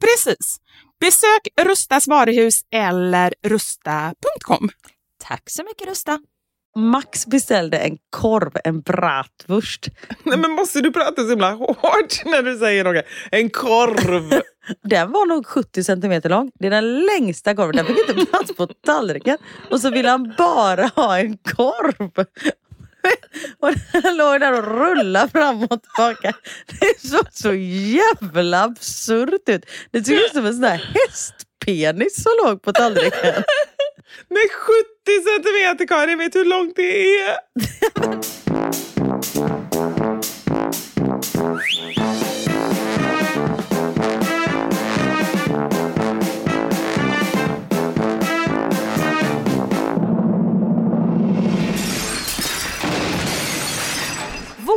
Precis. Besök Rustas varuhus eller rusta.com. Tack så mycket Rusta. Max beställde en korv, en bratwurst. Nej, men måste du prata så himla hårt när du säger något? En korv. Den var nog 70 centimeter lång. Det är den längsta korven. Den fick inte plats på tallriken. Och så ville han bara ha en korv. Och den låg där och rullade fram och tillbaka. Det såg så jävla absurt ut. Det såg ut som en sån där hästpenis som låg på tallriken. Med 70 centimeter Karin, vet du hur långt det är?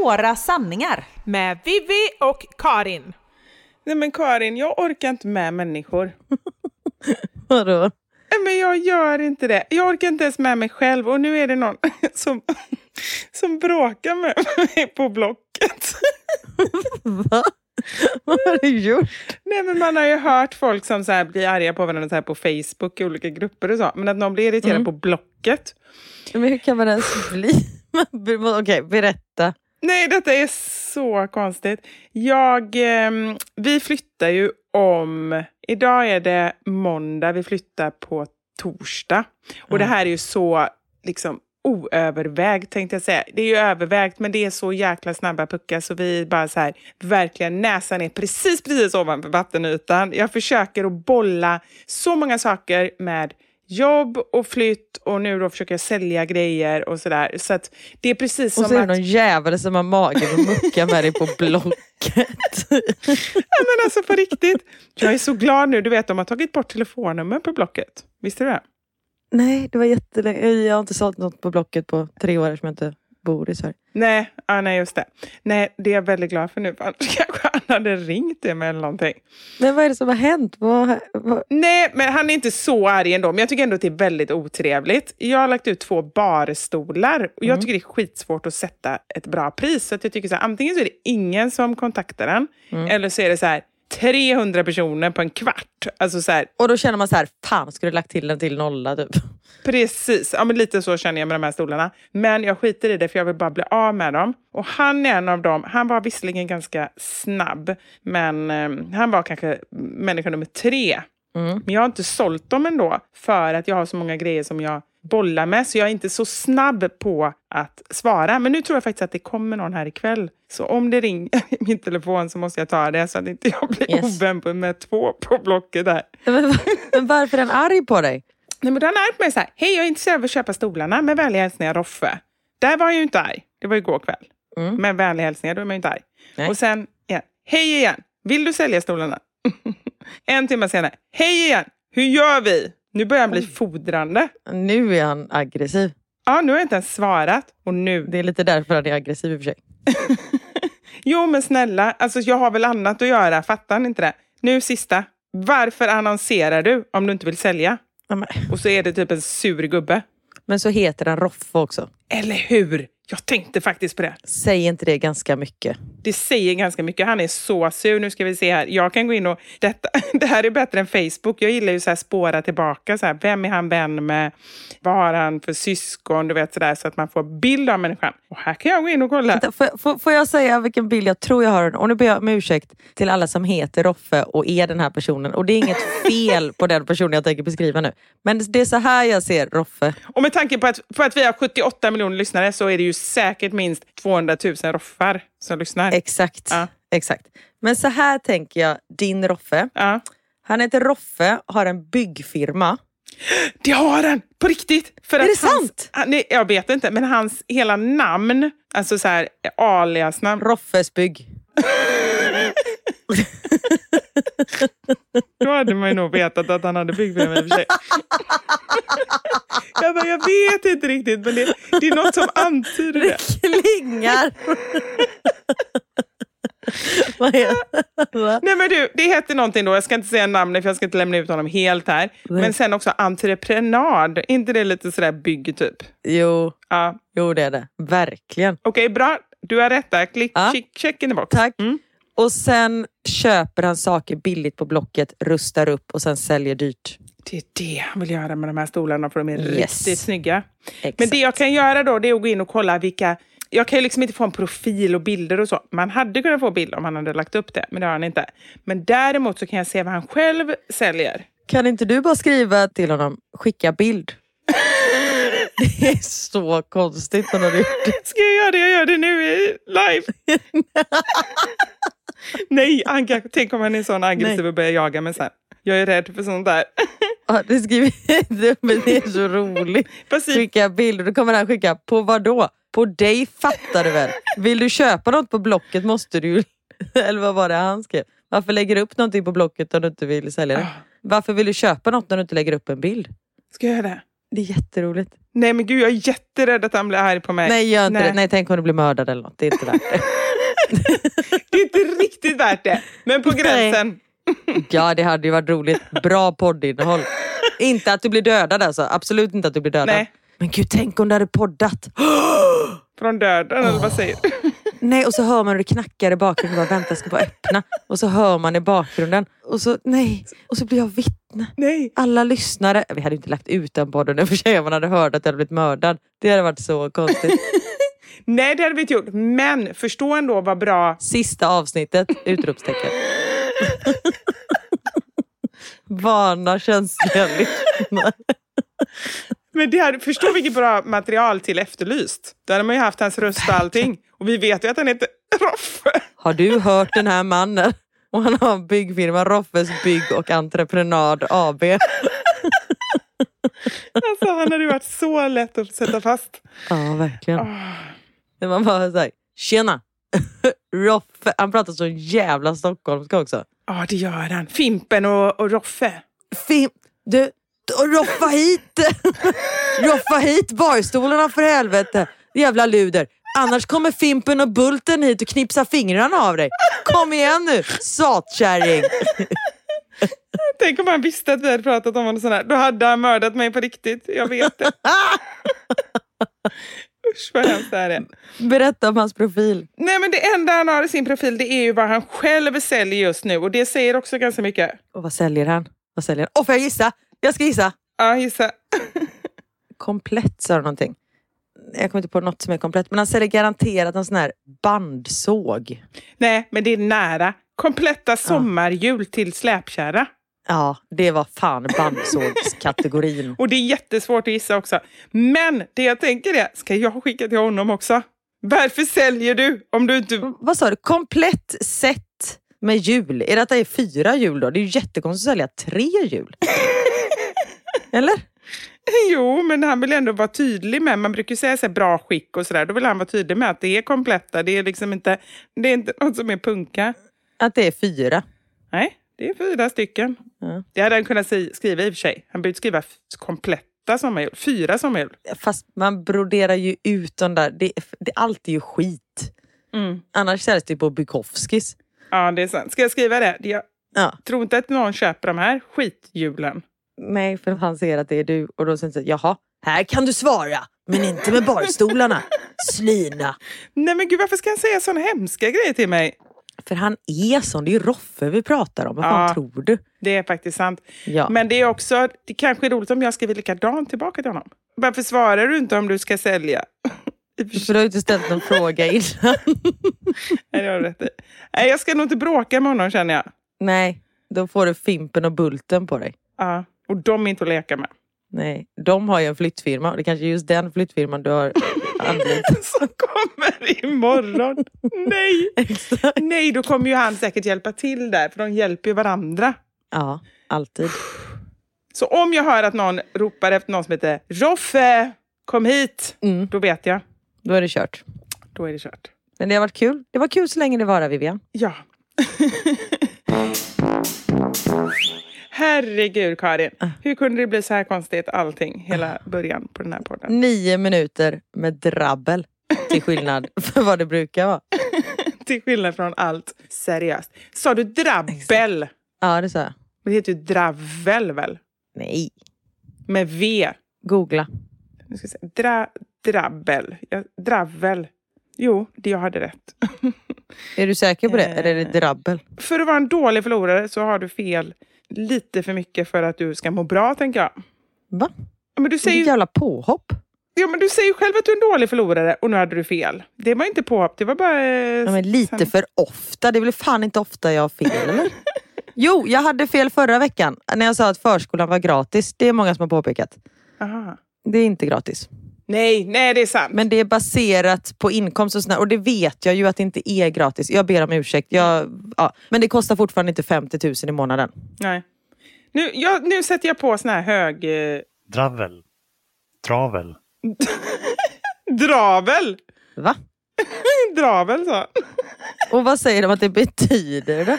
Våra sanningar. Med Vivi och Karin. Nej men Karin, jag orkar inte med människor. Vadå? Nej, men jag gör inte det. Jag orkar inte ens med mig själv och nu är det någon som, som bråkar med mig på Blocket. Va? Vad har du gjort? Nej, men man har ju hört folk som så här blir arga på varandra så här på Facebook i olika grupper och så. Men att någon blir irriterad på Blocket. Men hur kan man ens bli? Okej, berätta. Nej, detta är så konstigt. Jag, ehm, vi flyttar ju om... Idag är det måndag, vi flyttar på torsdag. Och det här är ju så liksom oövervägt tänkte jag säga. Det är ju övervägt men det är så jäkla snabba puckar så vi bara så här, verkligen näsan är precis, precis ovanför vattenytan. Jag försöker att bolla så många saker med jobb och flytt och nu då försöker jag sälja grejer och sådär. Så att det är precis som Och så är det att... någon jävel som har magen och muckar med dig på Blocket. Ja, men alltså på riktigt. Jag är så glad nu. Du vet, de har tagit bort telefonnummer på Blocket. Visste du det? nej, det var jättelänge. Jag har inte sålt något på Blocket på tre år som jag inte bor i Sverige. Nej, ah, nej, just det. Nej, det är jag väldigt glad för nu. För annars kanske han hade ringt det med eller någonting. Men vad är det som har hänt? Vad, vad... Nej, men han är inte så arg ändå. Men jag tycker ändå att det är väldigt otrevligt. Jag har lagt ut två barstolar och jag tycker det är skitsvårt att sätta ett bra pris. Så jag tycker så här, antingen så är det ingen som kontaktar den eller så är det så här 300 personer på en kvart. Alltså så här, Och då känner man så här, fan skulle du lagt till den till nolla typ? Precis, ja, men lite så känner jag med de här stolarna. Men jag skiter i det för jag vill bara bli av med dem. Och han är en av dem. Han var visserligen ganska snabb, men eh, han var kanske människa nummer tre. Men jag har inte sålt dem ändå för att jag har så många grejer som jag bolla med, så jag är inte så snabb på att svara. Men nu tror jag faktiskt att det kommer någon här ikväll. Så om det ringer i min telefon så måste jag ta det så att inte jag blir Yes. ovän med två på blocket där. Men, men varför är han arg på dig? Nej, men då är arg på mig så här. Hej, jag är intresserad av att köpa stolarna med vänliga hälsningar Roffe. Där var jag ju inte arg. Det var igår kväll. Med vänliga hälsningar, då är man ju inte arg. Nej. Och sen igen. Hej igen. Vill du sälja stolarna? en timme senare. Hej igen. Hur gör vi? Nu börjar han bli fodrande. Nu är han aggressiv. Ja, nu har jag inte ens svarat. Och nu... Det är lite därför han är aggressiv i och för sig. Jo, men snälla. Alltså, jag har väl annat att göra. Fattar ni inte det? Nu sista. Varför annonserar du om du inte vill sälja? Ja, Och så är det typ en sur gubbe. Men så heter han Roffe också. Eller hur? Jag tänkte faktiskt på det. Säg inte det ganska mycket? Det säger ganska mycket. Han är så sur. Nu ska vi se här. Jag kan gå in och... Detta, det här är bättre än Facebook. Jag gillar ju så här spåra tillbaka. Så här, vem är han vän med? Vad har han för syskon? Du vet sådär så att man får bild av människan. Och här kan jag gå in och kolla. Vänta, Får, får, får jag säga vilken bild jag tror jag har? Och nu ber jag om ursäkt till alla som heter Roffe och är den här personen. Och det är inget fel på den personen jag tänker beskriva nu. Men det är så här jag ser Roffe. Och med tanke på att, på att vi har 78 miljoner lyssnare så är det ju säkert minst 200 000 roffar som lyssnar. Exakt. Ja. Exakt. Men så här tänker jag din Roffe. Ja. Han heter Roffe, har en byggfirma. Det har han! På riktigt! För Är att det hans, sant? han- nej, jag vet inte, men hans hela namn, alltså så här aliasnamn. Roffes bygg. Då hade man ju nog vetat att han hade byggfirma i och för sig. Jag, bara, jag vet inte riktigt, men det, det är något som antyder det. Klingar! Vad Va? Nej men du, det heter någonting då, jag ska inte säga namnet för jag ska inte lämna ut honom helt här. Nej. Men sen också entreprenad, är inte det lite sådär bygg typ? Jo, Ja. jo, det är det. Verkligen. Okej, bra. Du har rätt där. Klick, Ja. check, check in the box. Tack. Mm. Och sen köper han saker billigt på Blocket, rustar upp och sen säljer dyrt. Det är det han vill göra med de här stolarna för de är Yes. riktigt snygga. Exakt. Men det jag kan göra då det är att gå in och kolla vilka... Jag kan ju liksom inte få en profil och bilder och så. Man hade kunnat få bilder om han hade lagt upp det, men det har han inte. Men däremot så kan jag se vad han själv säljer. Kan inte du bara skriva till honom, skicka bild? Det är så konstigt när du har gjort det. Ska jag göra det? Jag gör det nu i live. Nej, han tänk om han är sån aggressiv Nej. och börjar jaga mig sen. Jag är rädd för sånt där. Ja, det skriver men det är så roligt. Skicka bilder, då kommer han skicka, på vad då? På dig fattar du väl? Vill du köpa något på Blocket måste du ju- Eller vad var det han skrev? Varför lägger du upp någonting på Blocket om du inte vill sälja det? Varför vill du köpa något när du inte lägger upp en bild? Ska jag göra det? Det är jätteroligt. Nej men gud, jag är jätterädd att han blir arg på mig. Nej, gör inte Nej. det. Nej, tänk om du blir mördad eller något. Det är inte värt det. Det är inte riktigt värt det. Men på Nej. Ja, det hade ju varit roligt. Bra poddinnehåll. Inte att du blir dödad alltså. Absolut inte att du blir dödad. Nej. Men gud, tänk om du hade poddat. Från döden, eller vad säger du? Nej, och så hör man hur det knackar i bakgrunden. Bara, Vänta, jag ska bara öppna. Och så hör man i bakgrunden. Och så, nej. Och så blir jag vittne. Nej. Alla lyssnare. Vi hade inte lagt ut den podden i och för sig om man hade hört att jag hade blivit mördad. Det hade varit så konstigt. Nej, det hade vi inte gjort. Men förstå ändå vad bra... Sista avsnittet! Utropstecken. Varna känsliga lyssnare. Men det hade, förstå vilket bra material till Efterlyst. Där hade man ju haft hans röst och allting. Och vi vet ju att han heter Roffe. Har du hört den här mannen? Och han har byggfirma, Roffes bygg och entreprenad AB. Alltså, han hade varit så lätt att sätta fast. Ja, verkligen. Det var bara såhär, tjena! Roffe, han pratar så jävla stockholmska också. Ja, det gör han. Fimpen och, och Roffe. Fim, du, roffa hit! roffa hit barstolarna för helvete! Jävla luder. Annars kommer Fimpen och Bulten hit och knipsar fingrarna av dig. Kom igen nu, satkärring! Tänk om han visste att vi hade pratat om honom sån här. Då hade han mördat mig på riktigt. Jag vet det. Usch vad hemskt det här är. Berätta om hans profil. Nej men det enda han har i sin profil det är ju vad han själv säljer just nu. Och det säger också ganska mycket. Och vad säljer han? Vad säljer han? Åh, får jag gissa? Jag ska gissa. Ja, gissa. Komplett sa du någonting. Jag kommer inte på något som är komplett. Men han säljer garanterat en sån här bandsåg. Nej, men det är nära. Kompletta sommarhjul till släpkärra. Ja, det var fan bandsågskategorin. Och det är jättesvårt att gissa också. Men det jag tänker är, ska jag skicka till honom också? Varför säljer du om du inte... Vad sa du? Komplett set med hjul. Är det att det är fyra hjul då? Det är ju jättekonstigt att sälja tre hjul. Eller? Jo, men han vill ändå vara tydlig med, man brukar ju säga så här, bra skick och sådär, då vill han vara tydlig med att det är kompletta, det är liksom inte, det är inte något som är punka. Att det är fyra. Nej, det är fyra stycken. Ja. Det hade han kunnat skriva i och för sig. Han behöver inte skriva kompletta sommarhjul, fyra sommarhjul. Fast man broderar ju ut de där. Det, det, allt är ju skit. Mm. Annars säljs det på Bukowskis. Ja, det är sant. Ska jag skriva det? Jag Ja. tror inte att någon köper de här skithjulen. Nej, för han ser att det är du och då säger han jaha, här kan du svara, men inte med barstolarna. Slina. Nej men gud, varför ska han säga såna hemska grejer till mig? För han är sån, det är ju Roffe vi pratar om. Vad fan Ja. tror du? Det är faktiskt sant. Ja. Men det är också, det kanske är roligt om jag skriver likadant tillbaka till honom. Varför svarar du inte om du ska sälja? För du har ju inte ställt någon fråga innan. Nej, det har rätt i. Nej, jag ska nog inte bråka med honom känner jag. Nej, då får du Fimpen och Bulten på dig. Ja, och de är inte att leka med. Nej, de har ju en flyttfirma det kanske är just den flyttfirman du har. Som kommer imorgon. Nej! Exakt. Nej, då kommer ju han säkert hjälpa till där, för de hjälper ju varandra. Ja, alltid. Så om jag hör att någon ropar efter någon som heter Roffe, kom hit, Mm. då vet jag. Då är det kört. Då är det kört. Men det har varit kul. Det var kul så länge det varar Vivian. Ja. Herregud Karin, hur kunde det bli så här konstigt allting, hela början på den här podden? Nio minuter med drabbel. Till skillnad för vad det brukar vara. Till skillnad från allt seriöst. Sa du drabbel? Ja, det sa jag. Men det heter ju dravel väl? Nej. Med V. Googla. Nu ska jag säga. Dra, drabbel. Ja, dravel. Jo, det jag hade rätt. Är du säker på det? Eh. Eller är det drabbel? för att vara en dålig förlorare så har du fel lite för mycket för att du ska må bra, tänker jag. Va? Men du säger, ju, jävla påhopp. ja, men du säger själv att du är en dålig förlorare och nu hade du fel. Det var inte påhopp, det var bara... eh, Ja, men lite för ofta. Det är väl fan inte ofta jag har fel, eller? Jo, jag hade fel förra veckan när jag sa att förskolan var gratis. Det är många som har påpekat. Aha. Det är inte gratis. Nej, nej, det är sant. Men det är baserat på inkomst och sådär. Och det vet jag ju att det inte är gratis. Jag ber om ursäkt. Jag, ja. Men det kostar fortfarande inte 50 000 i månaden. Nej. Nu, jag, nu sätter jag på sån här hög... Eh, Dravel. Travel. dravel! Va? Dravel, så. Och vad säger de att det betyder? Då?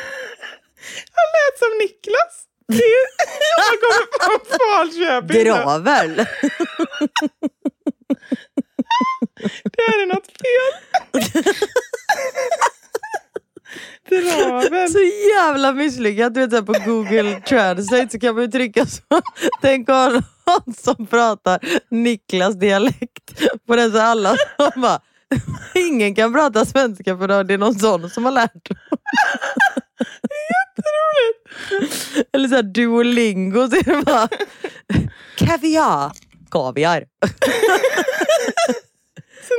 Han lät som Niklas. Det är, om man kommer från Falköping. Dravel. Det här är något fel. Dravel. Så jävla misslyckat. Du vet, så på Google Translate så kan man ju trycka så. Tänk att ha någon som pratar Niklas dialekt. På den så alla de bara, ingen kan prata svenska för det är någon sån som har lärt dem. Jätteroligt. Eller så här Duolingo så är det bara kaviar. Kaviar.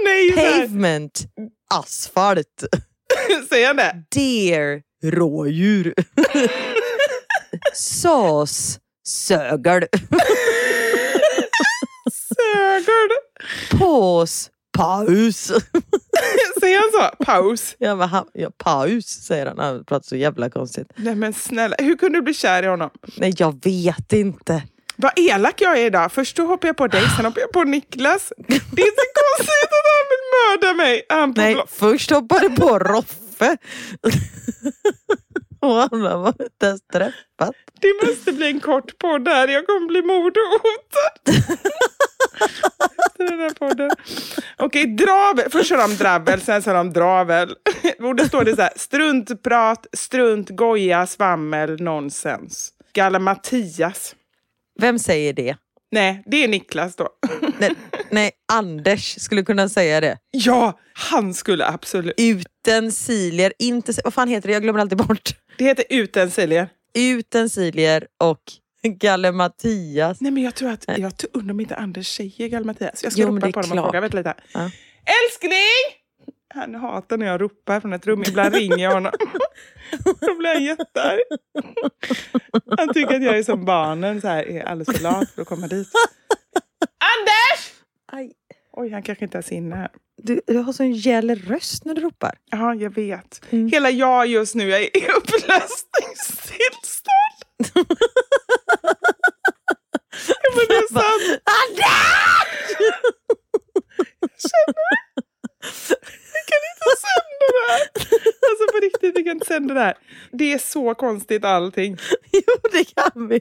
Nej. Pavement. Asfalt. Säger han det? Deer. Rådjur. Sås. Sögel. Sögel. Pås. Paus. Säger han så? Paus. Ja, men han, ja, paus säger han. Han pratar så jävla konstigt. Nej men snälla, hur kunde du bli kär i honom? Nej, jag vet inte. Vad elak jag är idag. Först då hoppar jag på dig, sen hoppar jag på Niklas. Det är så konstigt att han vill mörda mig. Han Nej, blå- först hoppade på Roffe. Och andra var inte ens träffat. Det måste bli en kort podd här. Jag kommer bli mordhotad. Den här podden. Okej, dravel. Först sa de dravel, sen sa de dravel. Och då står det så här. Struntprat, strunt, goja, svammel, nonsens. Galimatias. Vem säger det? Nej, det är Niklas då. Nej, nej, Anders skulle kunna säga det. Ja, han skulle absolut. Utensilier, inte... Vad fan heter det? Jag glömmer alltid bort. Det heter utensilie. Utensilier och Galimatias. Nej, men jag tror att, jag undrar om inte Anders säger Galimatias. Jag ska Jo, ropa på honom och klart. fråga. Vänta lite. Ja. Älskling! Han hatar när jag ropar från ett rum. Ibland ringer jag honom. Då blir han jättearg. Han tycker att jag är som barnen, så här, är alldeles för lat för att komma dit. Anders! Aj. Oj, han kanske inte ens är inne här. Du, du har sån gäll röst när du ropar. Ja, jag vet. Mm. Hela jag just nu är i upplösningstillstånd. ja, men det är sant. Anders! Jag känner. Sända det här. Alltså på riktigt, vi kan inte sända det här. Det är så konstigt allting. Jo, det kan vi.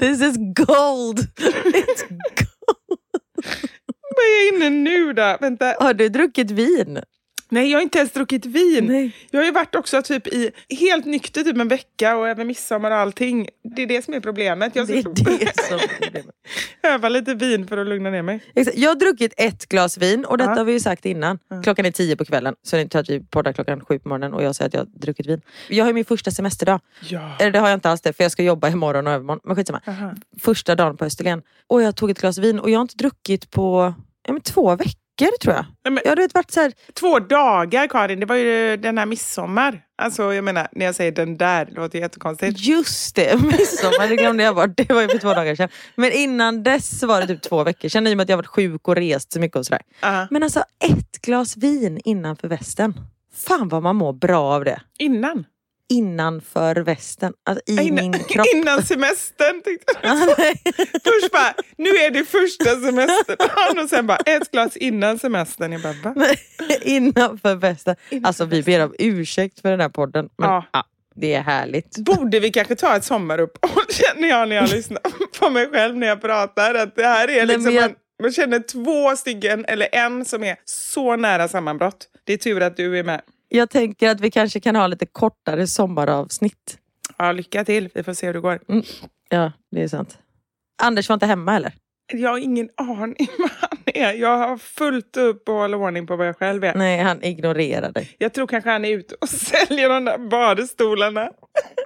This is gold. It's gold. Vad är jag inne nu då? Vänta. Har du druckit vin? Nej, jag har inte ens druckit vin. Nej. Jag har ju varit också typ i helt nykter typ en vecka och över midsommar och allting. Det är det som är problemet. Jag Det är det som är problemet. öva lite vin för att lugna ner mig. Jag har druckit ett glas vin och detta Ja. har vi ju sagt innan. Klockan är tio på kvällen, så det är inte att vi poddar klockan sju på morgonen och jag säger att jag har druckit vin. Jag har min första semesterdag. Ja. Eller det har jag inte alls det, för jag ska jobba imorgon och övermorgon. Men skitsamma. Aha. Första dagen på Österlen. Och jag tog ett glas vin och jag har inte druckit på ja, men två veckor tror jag. Nej, men- Jag vet, varit så här, Två dagar Karin, det var ju den här midsommar. Alltså jag menar, när jag säger den där, det låter jättekonstigt. Just det, midsommar, det glömde jag bort. Det var ju för två dagar sedan. Men innan dess var det typ två veckor sedan i och med att jag varit sjuk och rest så mycket och sådär. Ja. Men alltså ett glas vin innanför västen. Fan vad man mår bra av det. Innan? Innanför västen. Alltså i innan, min kropp. innan semestern. Jag. Först bara, nu är det första semestern. Och sen bara, ett glas innan semestern. Jag bara, va? innanför västen. Alltså vi ber om ursäkt för den här podden. Men Ja. ja. det är härligt. Borde vi kanske ta ett sommaruppehåll känner jag när jag lyssnar på mig själv när jag pratar. Att det här är liksom jag- man, man känner två stycken, eller en som är så nära sammanbrott. Det är tur att du är med. Jag tänker att vi kanske kan ha lite kortare sommaravsnitt. Ja, lycka till. Vi får se hur det går. Ja, det är sant. Anders var inte hemma eller? Jag har ingen aning vad han är. Jag har fullt upp och håller ordning på vad jag själv är. Nej, han ignorerar dig. Jag tror kanske han är ute och säljer de där badestolarna.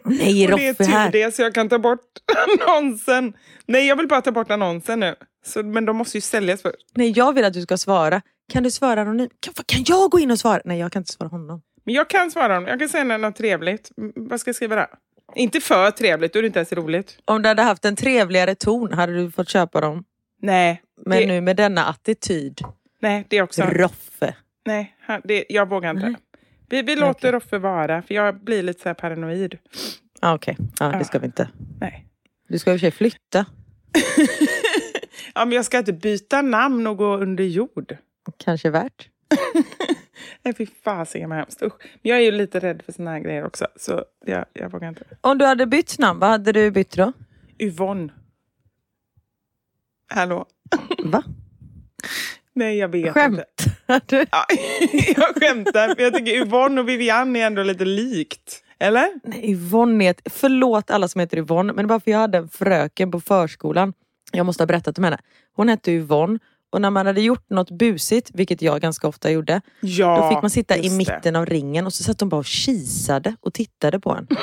Nej, Och det är Roffe tur här. det så jag kan ta bort annonsen. Nej, jag vill bara ta bort annonsen nu. Så, men de måste ju säljas först. Nej, jag vill att du ska svara. Kan du svara anonymt? Kan, kan jag gå in och svara? Nej, jag kan inte svara honom. Men jag kan svara honom. Jag kan säga något trevligt. Vad ska jag skriva där? Inte för trevligt, då är det inte ens roligt. Om du hade haft en trevligare ton hade du fått köpa dem. Nej, Men det, nu med denna attityd. nej, det också... Roffe. Nej, det, jag vågar inte. Nej. Vi, vi låter Roffe vara, för jag blir lite så här paranoid. Ah, Okej, ja, det ska vi inte. Nej. Du ska i och för sig flytta. Ja, men jag ska inte byta namn och gå under jord. Kanske värt. Nej, fy fasiken vad hemskt. Usch. Men jag är ju lite rädd för såna här grejer också, så jag, jag vågar inte. Om du hade bytt namn, vad hade du bytt då? Yvonne. Hallå? Va? Nej, jag vet inte. Skämtar du? Ja, jag skämtar, för jag tycker Yvonne och Vivianne är ändå lite likt. Eller? Nej, Yvonne är ett, Förlåt alla som heter Yvonne, men var för jag hade en fröken på förskolan. Jag måste ha berättat om henne. Hon hette Yvonne och när man hade gjort något busigt, vilket jag ganska ofta gjorde, Ja, då fick man sitta i just det. mitten av ringen och så satt de bara och kisade och tittade på en.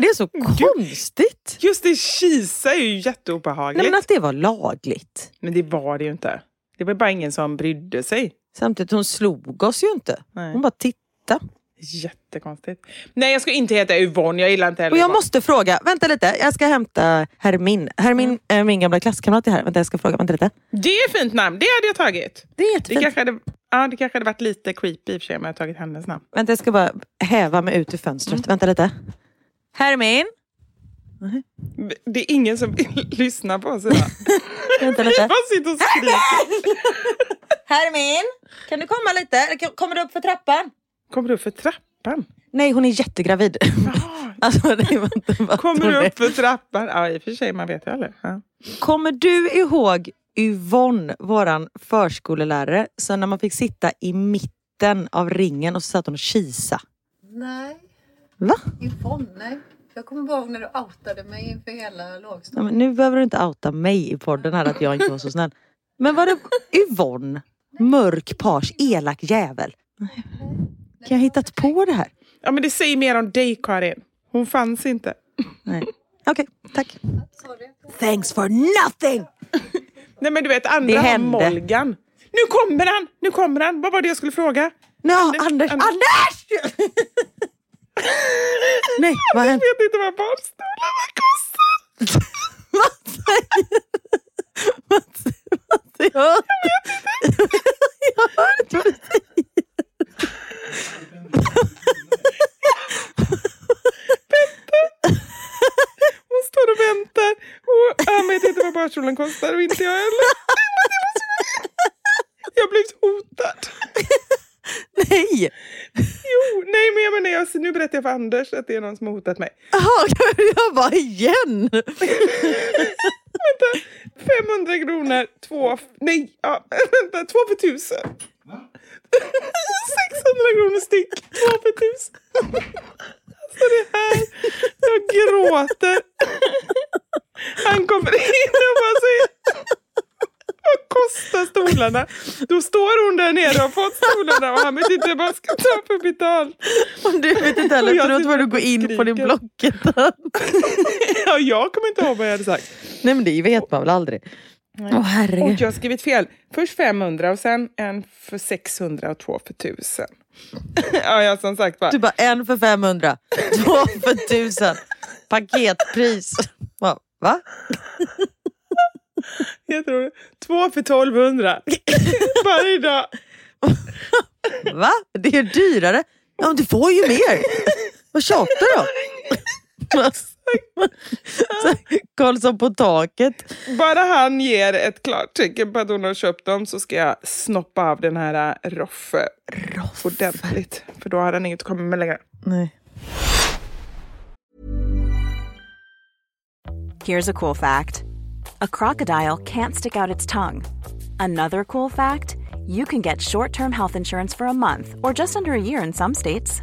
Det är så konstigt. Just det, kisa är ju jätteobehagligt. Nej, men att det var lagligt. Men det var det ju inte. Det var bara ingen som brydde sig. Samtidigt, hon slog oss ju inte. Nej. Hon bara tittade. Jättekonstigt. Nej, jag ska inte heta Yvonne. Jag gillar inte heller Och jag Yvonne. måste fråga, vänta lite, jag ska hämta Hermin. Hermin, Mm. eh, min gamla klasskamrat är här. Vänta, jag ska fråga, vänta lite. Det är ett fint namn. Det hade jag tagit. Det är Det jättefint. kanske hade, ja, det kanske hade varit lite creepy i och för sig om jag hade tagit hennes namn. Vänta, jag ska bara häva mig ut ur fönstret. Mm. Vänta lite. Hermin, Det är ingen som vill lyssna på oss idag. vänta Vi lite. bara sitter och skriker. Hermin, kan du komma lite? Kommer du upp för trappan? Kommer du upp för trappan? Nej, hon är jättegravid. alltså, Kommer du upp för trappan? Ja, i och för sig, man vet ju aldrig. Ja. Kommer du ihåg Yvonne, våran förskolelärare, så när man fick sitta i mitten av ringen och så satt hon och kisa? Nej, Va? Yvonne, nej. Jag kommer bara ihåg när du outade mig inför hela Ja, lågstadiet. men nu behöver du inte outa mig i podden här att jag inte var så snäll. Men var det Yvonne? Mörk page, elak jävel. Kan jag ha hittat på det här? ja, men det säger mer om dig, Karin. Hon fanns inte. Nej. Okej, tack. Sorry. Thanks for nothing! Nej, men du vet, andra har hände. Molgan. Nu kommer han! Nu kommer han! Vad var det jag skulle fråga? Nej, Anders! Anders! Nej, vad har hänt? Jag vet inte vad barnstolarna kostar. Vad säger Vad säger Vad säger Jag Jag hör inte vad du säger. Hon står och väntar. Och han vet inte vad barnstolen kostar och inte jag heller. Jag har blivit hotad. Nej! Jo, nej men jag menar, jag, nu berättar jag för Anders att det är någon som har hotat mig. Jaha, jag bara igen! Vänta, 500 kronor, två, nej, ja, vänta, två för tusen. 600 kronor styck, två för tusen. Alltså det här, jag gråter. Han kommer in och bara säger vad kostar stolarna? Då står hon där nere och har fått stolarna och han vet inte vad han ska ta för betalt. Och du vet inte heller efteråt sitter vad du går in på din. Blocket. Ja, jag kommer inte ihåg vad jag hade sagt. Nej men det vet man väl aldrig. Åh Och herregud. jag har skrivit fel. Först 500 och sen en för 600 och två för 1000. ja, ja, som sagt var. Du bara en för 500, två för 1000. Paketpris. Va? Va? Jag tror det. Två för 1200. Varje dag. Va? Det är dyrare. Ja, men du får ju mer. Vad tjatar du om? Så, Karlsson på taket. Bara han ger ett klart tecken på att hon har köpt dem så ska jag snoppa av den här äh, Roffe ordentligt. För då har han inget att komma med längre. Nej. Here's a cool fact a crocodile can't stick out its tongue. Another cool fact you can get short term health insurance for a month or just under a year in some states.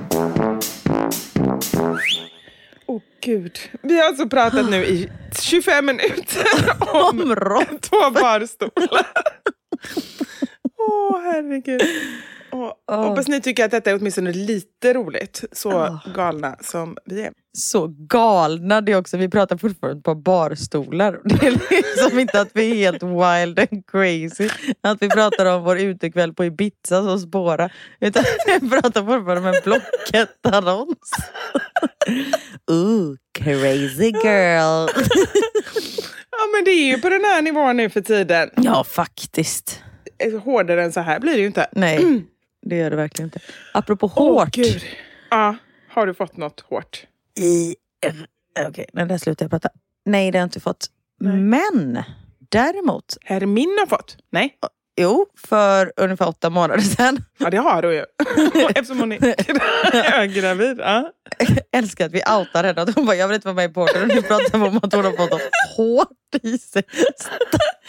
Åh oh, gud. Vi har alltså pratat nu i 25 minuter om, Om två barstolar. Åh herregud. Åh, Åh. Hoppas ni tycker att detta är åtminstone lite roligt. Så galna som vi är. Så galna det är också. Vi pratar fortfarande på barstolar. Det är liksom inte att vi är helt wild and crazy. Att vi pratar om vår utekväll på Ibiza som spåra. Utan vi pratar fortfarande om en Blocket-annons. Ooh, crazy girl. Ja men det är ju på den här nivån nu för tiden. Ja, faktiskt. Hårdare än så här blir det ju inte. Nej, det gör det verkligen inte. Apropå Åh, hårt. gud. Ja, har du fått något hårt? i... Okej, okay, där slutar jag prata. Nej, det har jag inte fått. Men däremot, Herr Min har fått? Nej? Jo, för ungefär åtta månader sedan. Ja det har du ju. Eftersom hon är gravid. Ja. älskar att vi outar henne. Att hon bara, jag vill inte vara med i podden. Nu pratar vi om att hon har fått hårt i sig.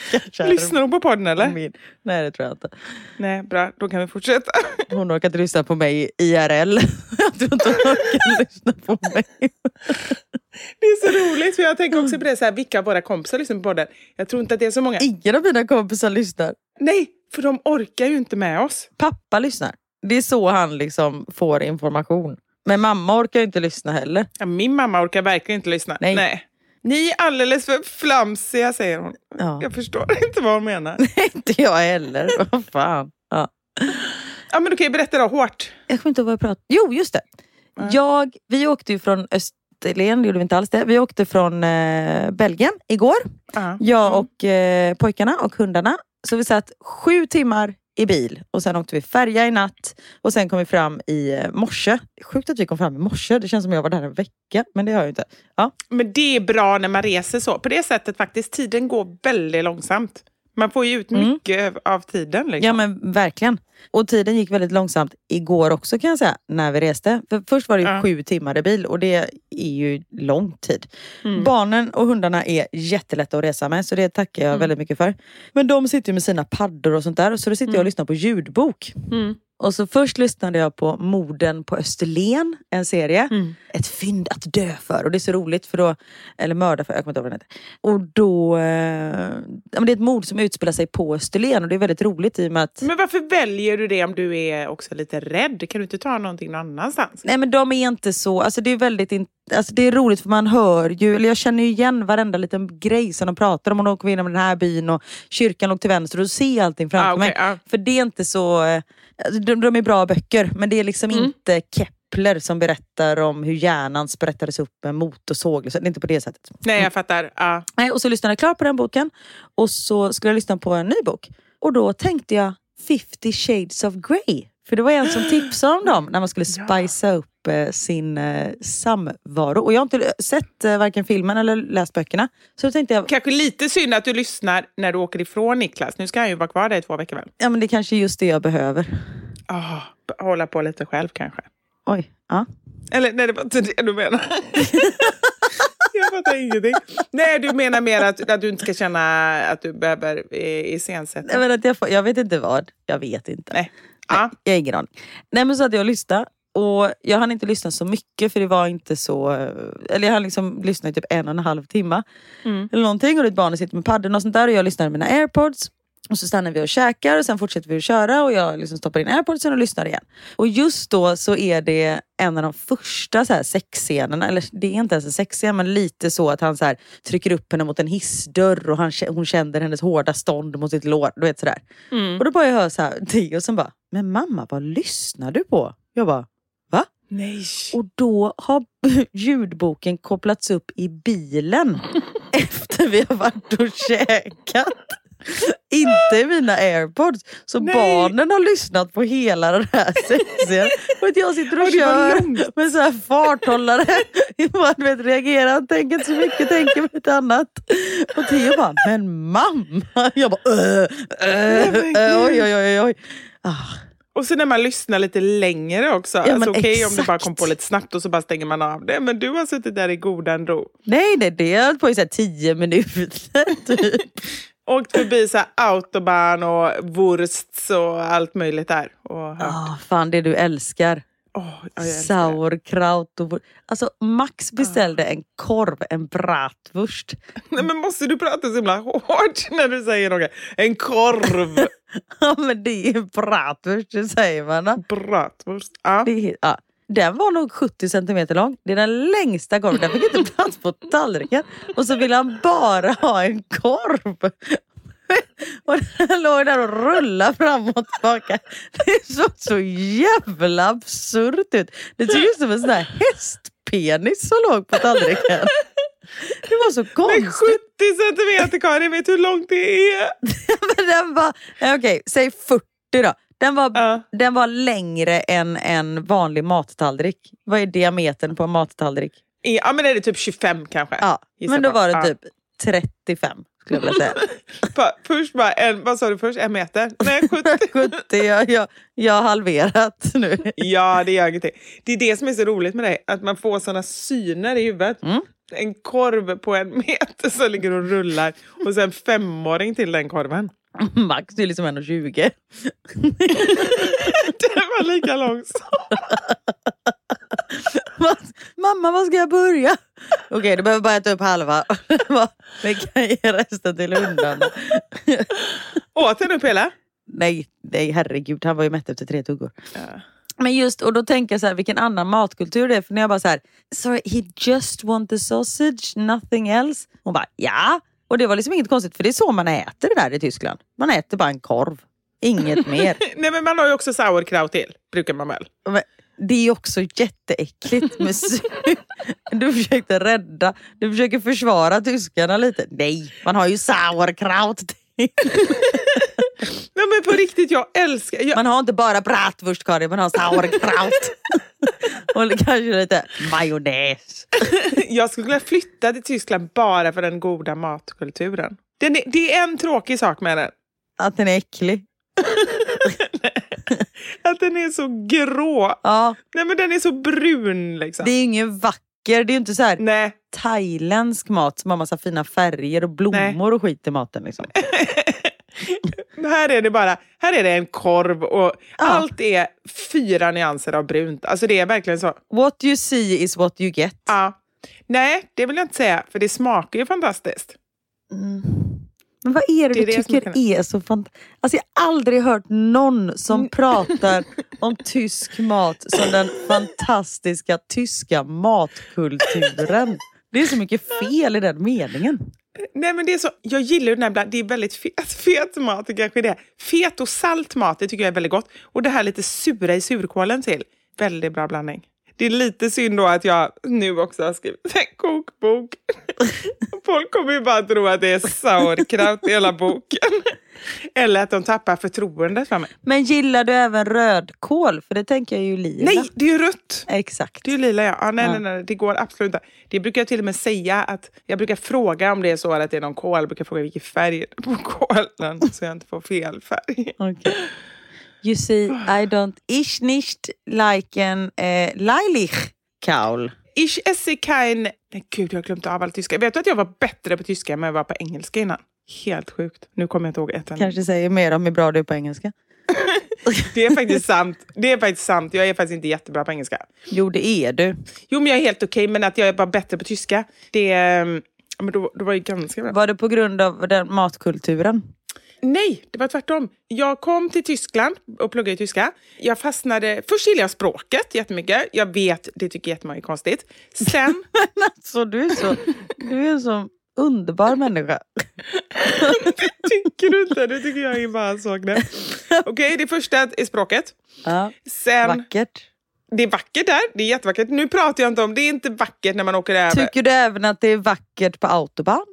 Stackars Lyssnar hon på podden eller? min. Nej, det tror jag inte. Nej, bra. Då kan vi fortsätta. Hon orkar inte lyssna på mig IRL. Jag tror inte hon orkar lyssna på mig. Det är så roligt, för jag tänker också på det, så här, vilka av våra kompisar lyssnar på podden. Jag tror inte att det är så många. Ingen av mina kompisar lyssnar. Nej, för de orkar ju inte med oss. Pappa lyssnar. Det är så han liksom får information. Men mamma orkar ju inte lyssna heller. Ja, min mamma orkar verkligen inte lyssna. Nej. Ni är alldeles för flamsiga, säger hon. Ja. Jag förstår inte vad hon menar. inte jag heller. Vad fan. Ja. Ja, men du kan ju berätta då, hårt. Jag kommer inte ihåg vad jag pratade Jo, just det. Jag, vi åkte ju från Österlen, det gjorde vi inte alls det. Vi åkte från eh, Belgien igår. Ja. Jag och eh, pojkarna och hundarna. Så vi satt sju timmar i bil och sen åkte vi färja i natt och sen kom vi fram i eh, morse. Sjukt att vi kom fram i morse. Det känns som jag var där en vecka, men det har jag inte. Ja. Men det är bra när man reser så. På det sättet faktiskt, tiden går väldigt långsamt. Man får ju ut mycket av tiden. Liksom. Ja men verkligen. Och tiden gick väldigt långsamt igår också kan jag säga, när vi reste. För först var det Ja. sju timmar i bil och det är ju lång tid. Mm. Barnen och hundarna är jättelätta att resa med så det tackar jag väldigt mycket för. Men de sitter ju med sina paddor och sånt där så då sitter jag och lyssnar på ljudbok. Och så först lyssnade jag på Morden på Österlen, en serie. Mm. Ett fynd att dö för. Och det är så roligt för då, eller mörda för, jag kommer inte ihåg vad den heter. Och då, eh, det är ett mord som utspelar sig på Österlen och det är väldigt roligt i och med att Men varför väljer du det om du är också lite rädd? Kan du inte ta någonting någon annanstans? Nej men de är inte så, alltså det är väldigt alltså det är roligt för man hör ju, eller jag känner ju igen varenda liten grej som de pratar om. Och de kom in i den här byn och kyrkan låg till vänster och ser allting framför Ah, okej, mig. ja. För det är inte så, alltså, de, de är bra böcker men det är liksom Mm. inte Kepler som berättar om hur hjärnan sprättades upp med motorsåg. Så Det är inte på det sättet. Nej, jag fattar. Ja. Nej, och så lyssnade jag klart på den boken och så skulle jag lyssna på en ny bok. Och då tänkte jag 50 shades of Grey. För det var en som tipsade om dem när man skulle spicea upp eh, sin eh, samvaro. Och jag har inte sett eh, varken filmen eller läst böckerna. Så då tänkte jag, Kanske lite synd att du lyssnar när du åker ifrån Niklas. Nu ska han ju vara kvar där i två veckor väl? ja men det är kanske är just det jag behöver. Ah, hålla på lite själv kanske. Oj, ja. Eller nej, det var inte det du menar. jag fattar ingenting. Nej, du menar mer att, att du inte ska känna att du behöver eh, iscensätta. Jag, vet att jag, får, jag vet inte vad. Jag vet inte. Nej. Ja. Jag har ingen aning. Nej men så att jag lyssnade. Och jag hann inte lyssna så mycket för det var inte så... Eller jag hann liksom lyssna i typ en och en halv timme. Mm. Eller någonting. Och ett barn sitter med paddeln och sånt där. Och jag lyssnar med mina airpods. Och så stannar vi och käkar och sen fortsätter vi att köra och jag liksom stoppar in airpodsen och lyssnar igen. Och just då så är det en av de första så här sexscenerna, eller det är inte ens en sexscen men lite så att han så här trycker upp henne mot en hissdörr och han, hon känner hennes hårda stånd mot sitt lår. Du vet sådär. Mm. Och då bara jag hör så här, Theo som bara, men mamma vad lyssnar du på? Jag bara, va? Nej. Och då har ljudboken kopplats upp i bilen efter vi har varit och käkat. Inte i mina airpods. Så Nej. barnen har lyssnat på hela den här sexen. Och jag sitter och Och kör med så här farthållare. Man vet, reagerar, tänker inte så mycket, tänker på ett annat. Och Theo bara, men mamma. Jag bara, äh, äh, äh, oj oj oj. oj. Ah. Och så när man lyssnar lite längre också. Ja, alltså, Okej om det bara kom på lite snabbt och så bara stänger man av det. Men du har suttit där i godan ro. Nej, nej, det har på i så tio minuter. Typ. Åkt förbi så här autobahn och wursts och allt möjligt där. Och hört. Ah, fan, det du älskar. Ja, det. Sauerkraut och... Alltså Max beställde en korv, en bratwurst. Nej, men måste du prata så himla hårt när du säger något? En korv. Ja men det är bratwurst, det säger man. då. Bratwurst. Ja. Det ja. Den var nog 70 centimeter lång. Det är den längsta korven. Den fick inte plats på tallriken. Och så ville han bara ha en korv. Och den låg där och rullade fram och tillbaka. Det såg så jävla absurt ut. Det såg ut som en sån här hästpenis som låg på tallriken. Det var så Men konstigt. 70 centimeter Karin, vet du hur långt det är? Men den var, eh, okej, säg 40 då. Den var, Ja. den var längre än en vanlig mattallrik. Vad är diametern på en mattallrik? Ja men är det typ 25 kanske? Ja, men då var det typ 35 skulle jag vilja säga. Pa- Först bara en, vad sa du först? En meter? Nej, 70. 70, jag, jag, jag har halverat nu. Ja, det gör ingenting. Det är det som är så roligt med dig, att man får såna syner i huvudet. Mm. En korv på en meter som ligger och rullar och sen femåring till den korven. Max är liksom 1,20. Den var lika lång som... Mamma, var ska jag börja? Okej, du behöver bara äta upp halva. Vi kan ge resten till hundarna. Åt den upp hela? Nej, nej herregud, han var ju mätt efter tre tuggor. Ja. Men just, och då tänker jag så här, vilken annan matkultur det är. För när jag bara så här, sorry, he just want the sausage, nothing else. Hon bara, ja. Och det var liksom inget konstigt, för det är så man äter det där i Tyskland. Man äter bara en korv. Inget mer. Nej, men man har ju också sauerkraut till, brukar man väl? Men det är också jätteäckligt med. Du försökte rädda, du försöker försvara tyskarna lite. Nej, man har ju sauerkraut till. Nej, men på riktigt, jag älskar... Jag... Man har inte bara bratwurst Karin, man har sauerkraut. Och kanske lite majonnäs. jag skulle vilja flytta till Tyskland bara för den goda matkulturen. Den är, det är en tråkig sak med den. Att den är äcklig. Att den är så grå. Ja. Nej men den är så brun liksom. Det är ingen vacker, det är ju inte så här Nej. thailändsk mat som har massa fina färger och blommor Nej. och skit i maten. Liksom. här är det bara här är det en korv och allt är fyra nyanser av brunt. Alltså det är verkligen så. What you see is what you get. Ja. Nej, det vill jag inte säga, för det smakar ju fantastiskt. Men vad är det, Det är du det som tycker är- är så fantastiskt? Alltså jag har aldrig hört någon Mm. som pratar om tysk mat som den fantastiska tyska matkulturen. Det är så mycket fel i den meningen. Nej men det är så, jag gillar ju den här bland, det är väldigt fet, fet mat det kanske det är. Fet och salt mat, det tycker jag är väldigt gott. Och det här lite sura i surkålen till. Väldigt bra blandning. Det är lite synd då att jag nu också har skrivit en kokbok. Folk kommer ju bara tro att det är sauerkraut i hela boken. Eller att de tappar förtroendet för mig. Men gillar du även rödkål? För det tänker jag ju lila. Nej, det är ju rött! Exakt. Det är ju lila ja. Ah, nej, Ja. nej, nej, det går absolut inte. Det brukar jag till och med säga att jag brukar fråga om det är så att det är någon kål. Jag brukar fråga vilken färg på kålen så jag inte får fel färg. Okay. You see, I don't ich nicht liken eh, Leilichkaul. Ich esse kein... Nej, gud, jag har glömt av all tyska. Vet du att jag var bättre på tyska än jag var på engelska innan? Helt sjukt. Nu kommer jag inte ihåg ett enda. Kanske säger mer om hur bra du är på engelska. Det är faktiskt sant. Det är faktiskt sant. Jag är faktiskt inte jättebra på engelska. Jo, det är du. Jo, men jag är helt okej, men att jag är bara bättre på tyska, det... ja, Men då, då var jag ganska bra. Var det på grund av den matkulturen? Nej, det var tvärtom. Jag kom till Tyskland och pluggade i tyska. Jag fastnade... Först gillade jag språket jättemycket. Jag vet, det tycker jättemånga är konstigt. Sen... alltså, du är så, du är så underbar människa. tycker du inte? Det tycker jag är bara en sak. där. Okej, det första är språket. Ja. Sen... Vackert. Det är vackert där. Det är jättevackert. Nu pratar jag inte om... Det är inte vackert när man åker över. Tycker du även att det är vackert på autobahn?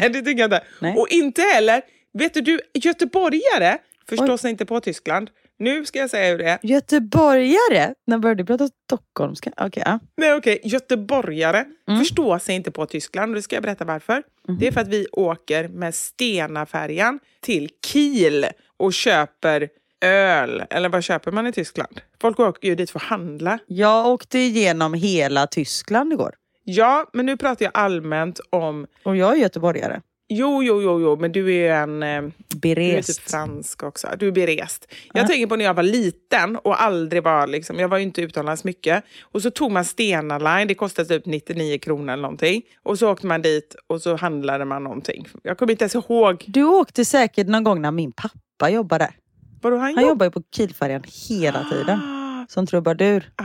Nej, det tycker jag inte. Nej. Och inte heller... Vet du, göteborgare förstår sig inte på Tyskland. Nu ska jag säga hur det är. Göteborgare? När började du prata stockholmska? Okej, ja. Nej, okej. Göteborgare Mm. förstår sig inte på Tyskland. Och det ska jag berätta varför. Mhm. Det är för att vi åker med Stena-färjan till Kiel och köper öl. Eller vad köper man i Tyskland? Folk åker ju dit för att handla. Jag åkte igenom hela Tyskland igår. Ja, men nu pratar jag allmänt om... Och jag är göteborgare. Jo, jo, jo, jo, men du är en... eh, Du är Berest. typ fransk också. Du är berest. Jag Ja. tänker på när jag var liten och aldrig var liksom, jag var ju inte utomlands mycket. Och så tog man Stena Line, det kostade typ 99 kronor eller någonting. Och så åkte man dit och så handlade man någonting. Jag kommer inte ens ihåg. Du åkte säkert någon gång när min pappa jobbade. Vadå, han, Han jobb- jobbar ju på Kielfärjan hela tiden. Som trubadur. Ah,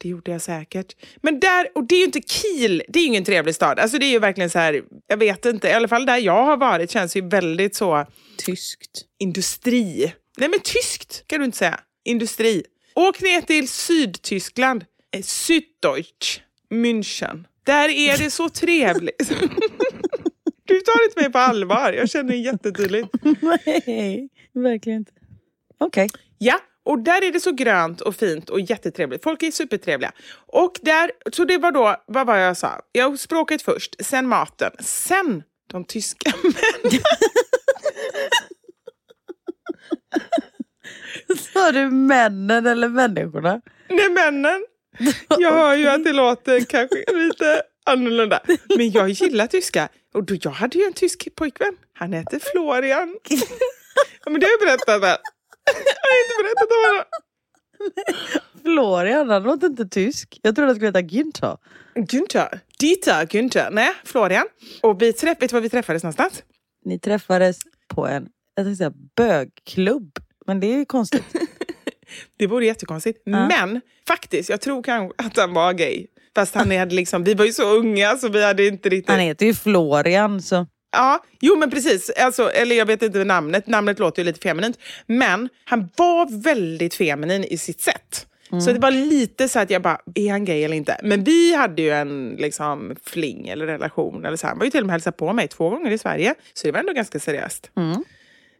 det gjorde jag säkert. Men där, och det är ju inte Kiel, det är ju ingen trevlig stad. Alltså det är ju verkligen så här, jag vet inte, i alla fall där jag har varit känns ju väldigt så Tyskt. industri. Nej men tyskt kan du inte säga. Industri. Åk ner till Sydtyskland, eh, Süddeutsch, München. Där är det så trevligt. Du tar inte mig på allvar, jag känner det jättetydligt. Nej, verkligen inte. Okej. Ja, och där är det så grönt och fint och jättetrevligt. Folk är supertrevliga. Och där, så det var då, vad var jag sa? Jag språket först, sen maten, sen de tyska männen. Sa du männen eller människorna? Nej, männen. Jag hör ju att det låter kanske lite annorlunda. Men jag gillar tyska. Och då, jag hade ju en tysk pojkvän. Han heter Florian. Ja, men det har jag berättat. Jag har inte berättat om honom. Florian, han låter inte tysk. Jag trodde han skulle heta Günther. Günther. Dieter Günther. Nej, Florian. Och vi träff, vet du var vi träffades någonstans? Ni träffades på en jag tänkte säga, bögklubb. Men det är ju konstigt. Det vore jättekonstigt. Ja. Men faktiskt, jag tror kanske att han var gay. Fast han hade liksom, vi var ju så unga så vi hade inte riktigt... Han heter ju Florian så. Ja, jo men precis. Alltså, eller jag vet inte namnet, namnet låter ju lite feminint. Men han var väldigt feminin i sitt sätt. Mm. Så det var lite så att jag bara, är han gay eller inte? Men vi hade ju en liksom, fling eller relation. Eller så. Han var ju till och med hälsat på mig två gånger i Sverige. Så det var ändå ganska seriöst. Mm.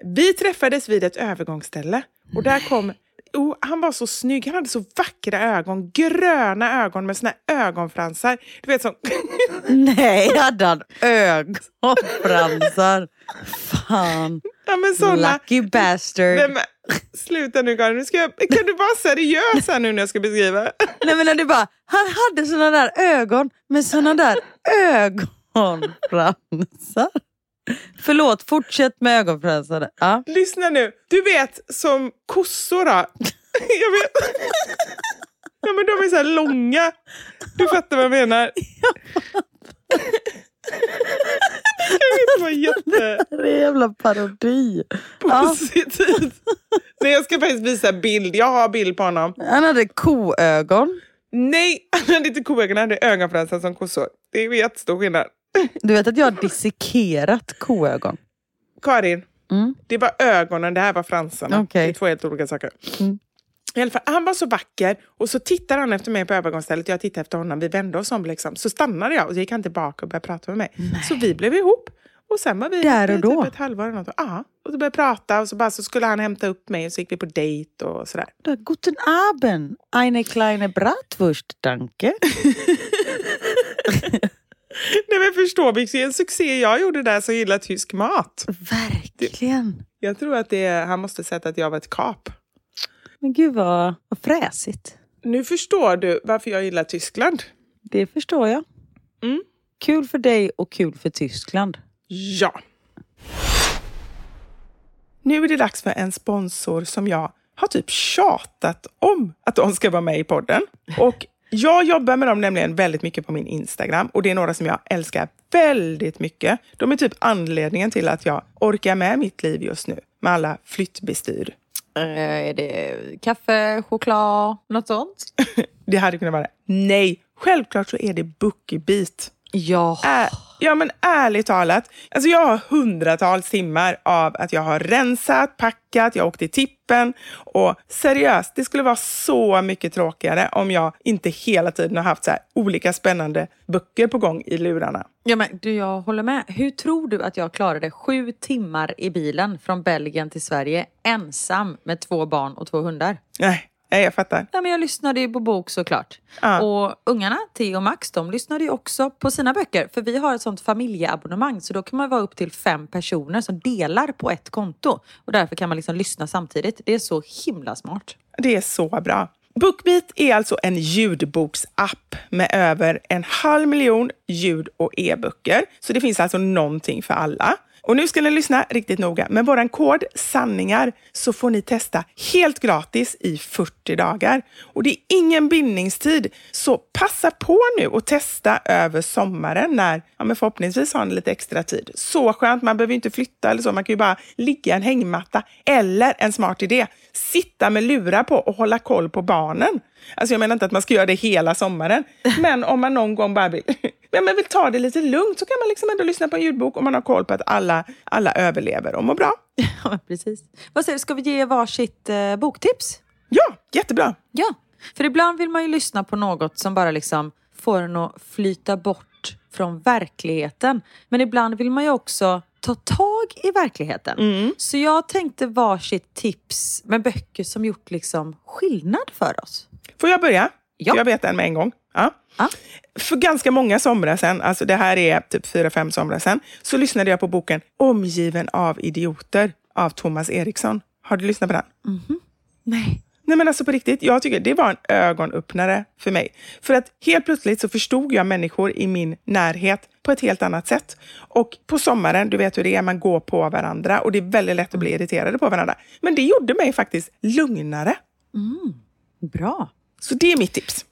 Vi träffades vid ett övergångsställe. Och där kom... Oh, han var så snygg. Han hade så vackra ögon. Gröna ögon med såna ögonfransar. Du vet som... Nej, hade han ögonfransar? Fan. Ja, men såna... Lucky bastard. Nej, men, sluta nu Karin. Nu ska jag... Kan du vara seriös här nu när jag ska beskriva? Nej men när du bara, han hade såna där ögon med såna där ögonfransar. Förlåt, fortsätt med ögonfransarna. Ja. Lyssna nu. Du vet som kossor då. Jag vet. Ja men de är så här långa. Du fattar vad jag menar. Det var jätte... Det är en jävla parodi. Positivt. Nej, jag ska faktiskt visa bild. Jag har bild på honom. Han hade koögon. Nej, han hade inte koögon. Han hade ögonfransar som kossor. Det är jättestor skillnad. Du vet att jag har dissekerat koögon? Karin, Mm. det var ögonen, det här var fransarna. Okej. Det är två helt olika saker. Mm. I alla fall, han var så vacker och så tittade han efter mig på övergångsstället. Jag tittade efter honom. Vi vände oss om. Liksom. Så stannade jag och så gick han tillbaka och började prata med mig. Så vi blev ihop. Och sen var vi Där och då? Typ ett halvår eller något. Ja, och så började prata och så, bara, så skulle han hämta upp mig och så gick vi på dejt och sådär. Guten Abend, eine kleine Bratwurst, danke. Nej men förstå vilken succé jag gjorde där som gillar tysk mat. Verkligen. Jag tror att det han måste sett att jag var ett kap. Men gud vad, vad fräsigt. Nu förstår du varför jag gillar Tyskland. Det förstår jag. Mm. Kul för dig och kul för Tyskland. Ja. Nu är det dags för en sponsor som jag har typ tjatat om att de ska vara med i podden. Och jag jobbar med dem nämligen väldigt mycket på min Instagram och det är några som jag älskar väldigt mycket. De är typ anledningen till att jag orkar med mitt liv just nu med alla flyttbestyr. Eh, är det kaffe, choklad, något sånt? Det hade kunnat vara det. Nej, självklart så är det Bookbeat. Ja. Ä- ja men ärligt talat, alltså jag har hundratals timmar av att jag har rensat, packat, jag åkte i tippen och seriöst, det skulle vara så mycket tråkigare om jag inte hela tiden har haft så olika spännande böcker på gång i lurarna. Ja, men du, jag håller med. Hur tror du att jag klarade sju timmar i bilen från Belgien till Sverige ensam med två barn och två hundar? Nej, nej, jag fattar. Ja, men jag lyssnade ju på bok såklart. Ja. Och ungarna, Theo och Max, de lyssnade ju också på sina böcker. För vi har ett sånt familjeabonnemang så då kan man vara upp till fem personer som delar på ett konto. Och därför kan man liksom lyssna samtidigt. Det är så himla smart. Det är så bra. Bookbeat är alltså en ljudboksapp med över en halv miljon ljud och e-böcker. Så det finns alltså någonting för alla. Och nu ska ni lyssna riktigt noga. Med vår kod sanningar så får ni testa helt gratis i 40 dagar. Och det är ingen bindningstid. Så passa på nu och testa över sommaren när ja, men förhoppningsvis har ni lite extra tid. Så skönt, man behöver inte flytta eller så. Man kan ju bara ligga i en hängmatta. Eller en smart idé, sitta med lurar på och hålla koll på barnen. Alltså jag menar inte att man ska göra det hela sommaren, men om man någon gång bara vill, men vill ta det lite lugnt så kan man liksom ändå lyssna på en ljudbok om man har koll på att alla, alla överlever och mår bra. Ja, precis. Vad säger du, ska vi ge varsitt eh, boktips? Ja, jättebra. Ja, för ibland vill man ju lyssna på något som bara liksom får en att flyta bort från verkligheten. Men ibland vill man ju också ta tag i verkligheten. Mm. Så jag tänkte varsitt tips med böcker som gjort liksom skillnad för oss. Får jag börja? Ja. Jag vet en med en gång. Ja. För ganska många somrar sedan, alltså det här är typ fyra, fem somrar sedan, så lyssnade jag på boken Omgiven av idioter av Thomas Eriksson. Har du lyssnat på den? Nej. Nej men alltså på riktigt, jag tycker det var en ögonöppnare för mig. För att helt plötsligt så förstod jag människor i min närhet på ett helt annat sätt. Och på sommaren, du vet hur det är, man går på varandra och det är väldigt lätt att bli irriterade på varandra. Men det gjorde mig faktiskt lugnare. Bra. Så det är mitt tips.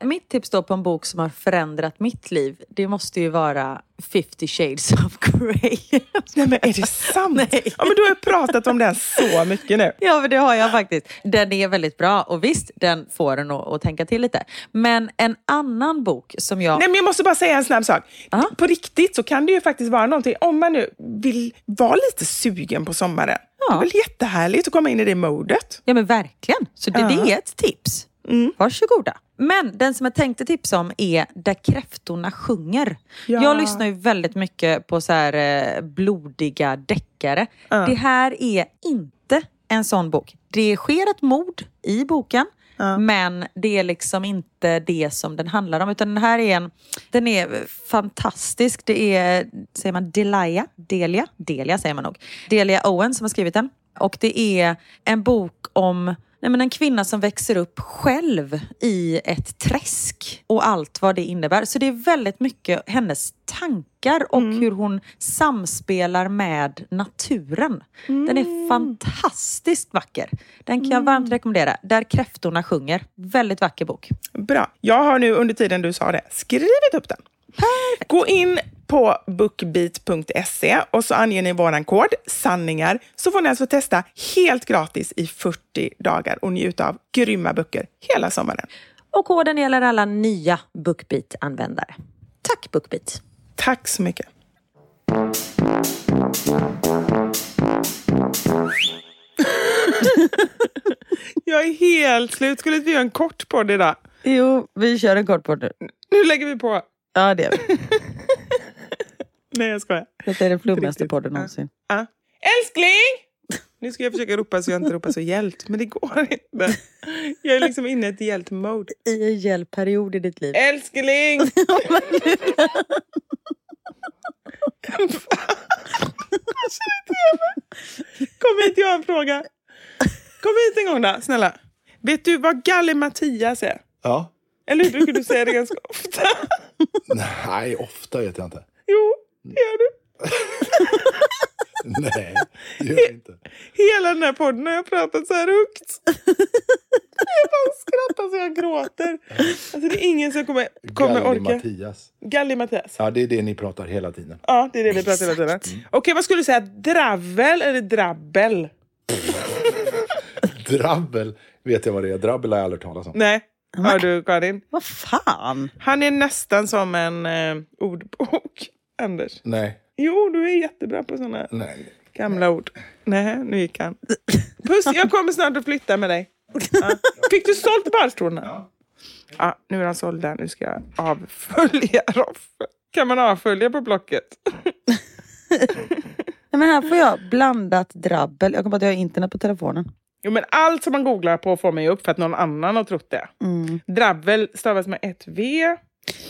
Mitt tips då på en bok som har förändrat mitt liv, det måste ju vara 50 shades of Grey. Nej men är det sant? Nej. Ja, men du har pratat om den så mycket nu. Ja, men det har jag faktiskt. Den är väldigt bra och visst, den får en att, att tänka till lite. Men en annan bok som jag... Nej, men jag måste bara säga en snabb sak. Ja. På riktigt så kan det ju faktiskt vara någonting, om man nu vill vara lite sugen på sommaren. Ja. Det är väl jättehärligt att komma in i det modet. Ja men verkligen. Så det, Ja. det är ett tips. Mm. Varsågoda. Men den som jag tänkte tipsa om är Där kräftorna sjunger. Ja. Jag lyssnar ju väldigt mycket på så här eh, blodiga deckare. Ja. Det här är inte en sån bok. Det sker ett mord i boken. Ja. Men det är liksom inte det som den handlar om. Utan den här är en... Den är fantastisk. Det är, säger man Delia? Delia? Delia säger man nog. Delia Owen som har skrivit den. Och det är en bok om nej men en kvinna som växer upp själv i ett träsk och allt vad det innebär. Så det är väldigt mycket hennes tankar och hur hon samspelar med naturen. Den är fantastiskt vacker. Den kan jag varmt rekommendera. Där kräftorna sjunger. Väldigt vacker bok. Bra. Jag har nu under tiden du sa det skrivit upp den. Gå in på bookbeat.se och så anger ni våran kod sanningar så får ni alltså testa helt gratis i 40 dagar och njuta av grymma böcker hela sommaren. Och koden gäller alla nya Bookbeat-användare. Tack Bookbeat! Tack så mycket. Jag är helt slut. Skulle inte vi göra en kort podd idag? Jo, vi kör en kort podd nu. Nu lägger vi på. Ja, det är vi. Nej, jag skojar. Detta är den flummigaste podden någonsin. Ja. Älskling! Nu ska jag försöka ropa så jag inte ropar så hjält, men det går inte. Jag är liksom inne i ett hjält-mode. I en hjälpperiod i ditt liv. Älskling! Kom hit, jag har en fråga. Kom hit en gång då, snälla. Vet du vad Galle Mattias är? Ja. Eller hur brukar du säga det ganska ofta? Nej, ofta vet jag inte. Jo, det gör du. Nej, det gör jag inte. Hela den här podden har jag pratat så här högt. Jag bara skrattar så jag gråter. Alltså det är ingen som kommer, kommer Galli orka. Mattias. Galli Mattias. Ja, det är det ni pratar hela tiden. Ja, det är det vi pratar hela tiden. Okej, vad skulle du säga? Dravel eller drabbel? Drabbel vet jag vad det är. Drabbel har jag aldrig talat om. Nej. Hör du Karin? Vad fan? Han är nästan som en eh, ordbok, Anders. Nej, Jo, du är jättebra på såna nej. gamla ord. Nej, nu gick han. Puss, jag kommer snart att flytta med dig. Ja. Fick du sålt barstolarna? Ja. ja. Nu är de sålda. Nu ska jag avfölja Roffe. Kan man avfölja på Blocket? Nej, men här får jag blandat drabbel. Jag kommer på att jag har internet på telefonen. Jo, men allt som man googlar på får ju upp för att någon annan har trott det. Mm. Drabbel stavas med ett V.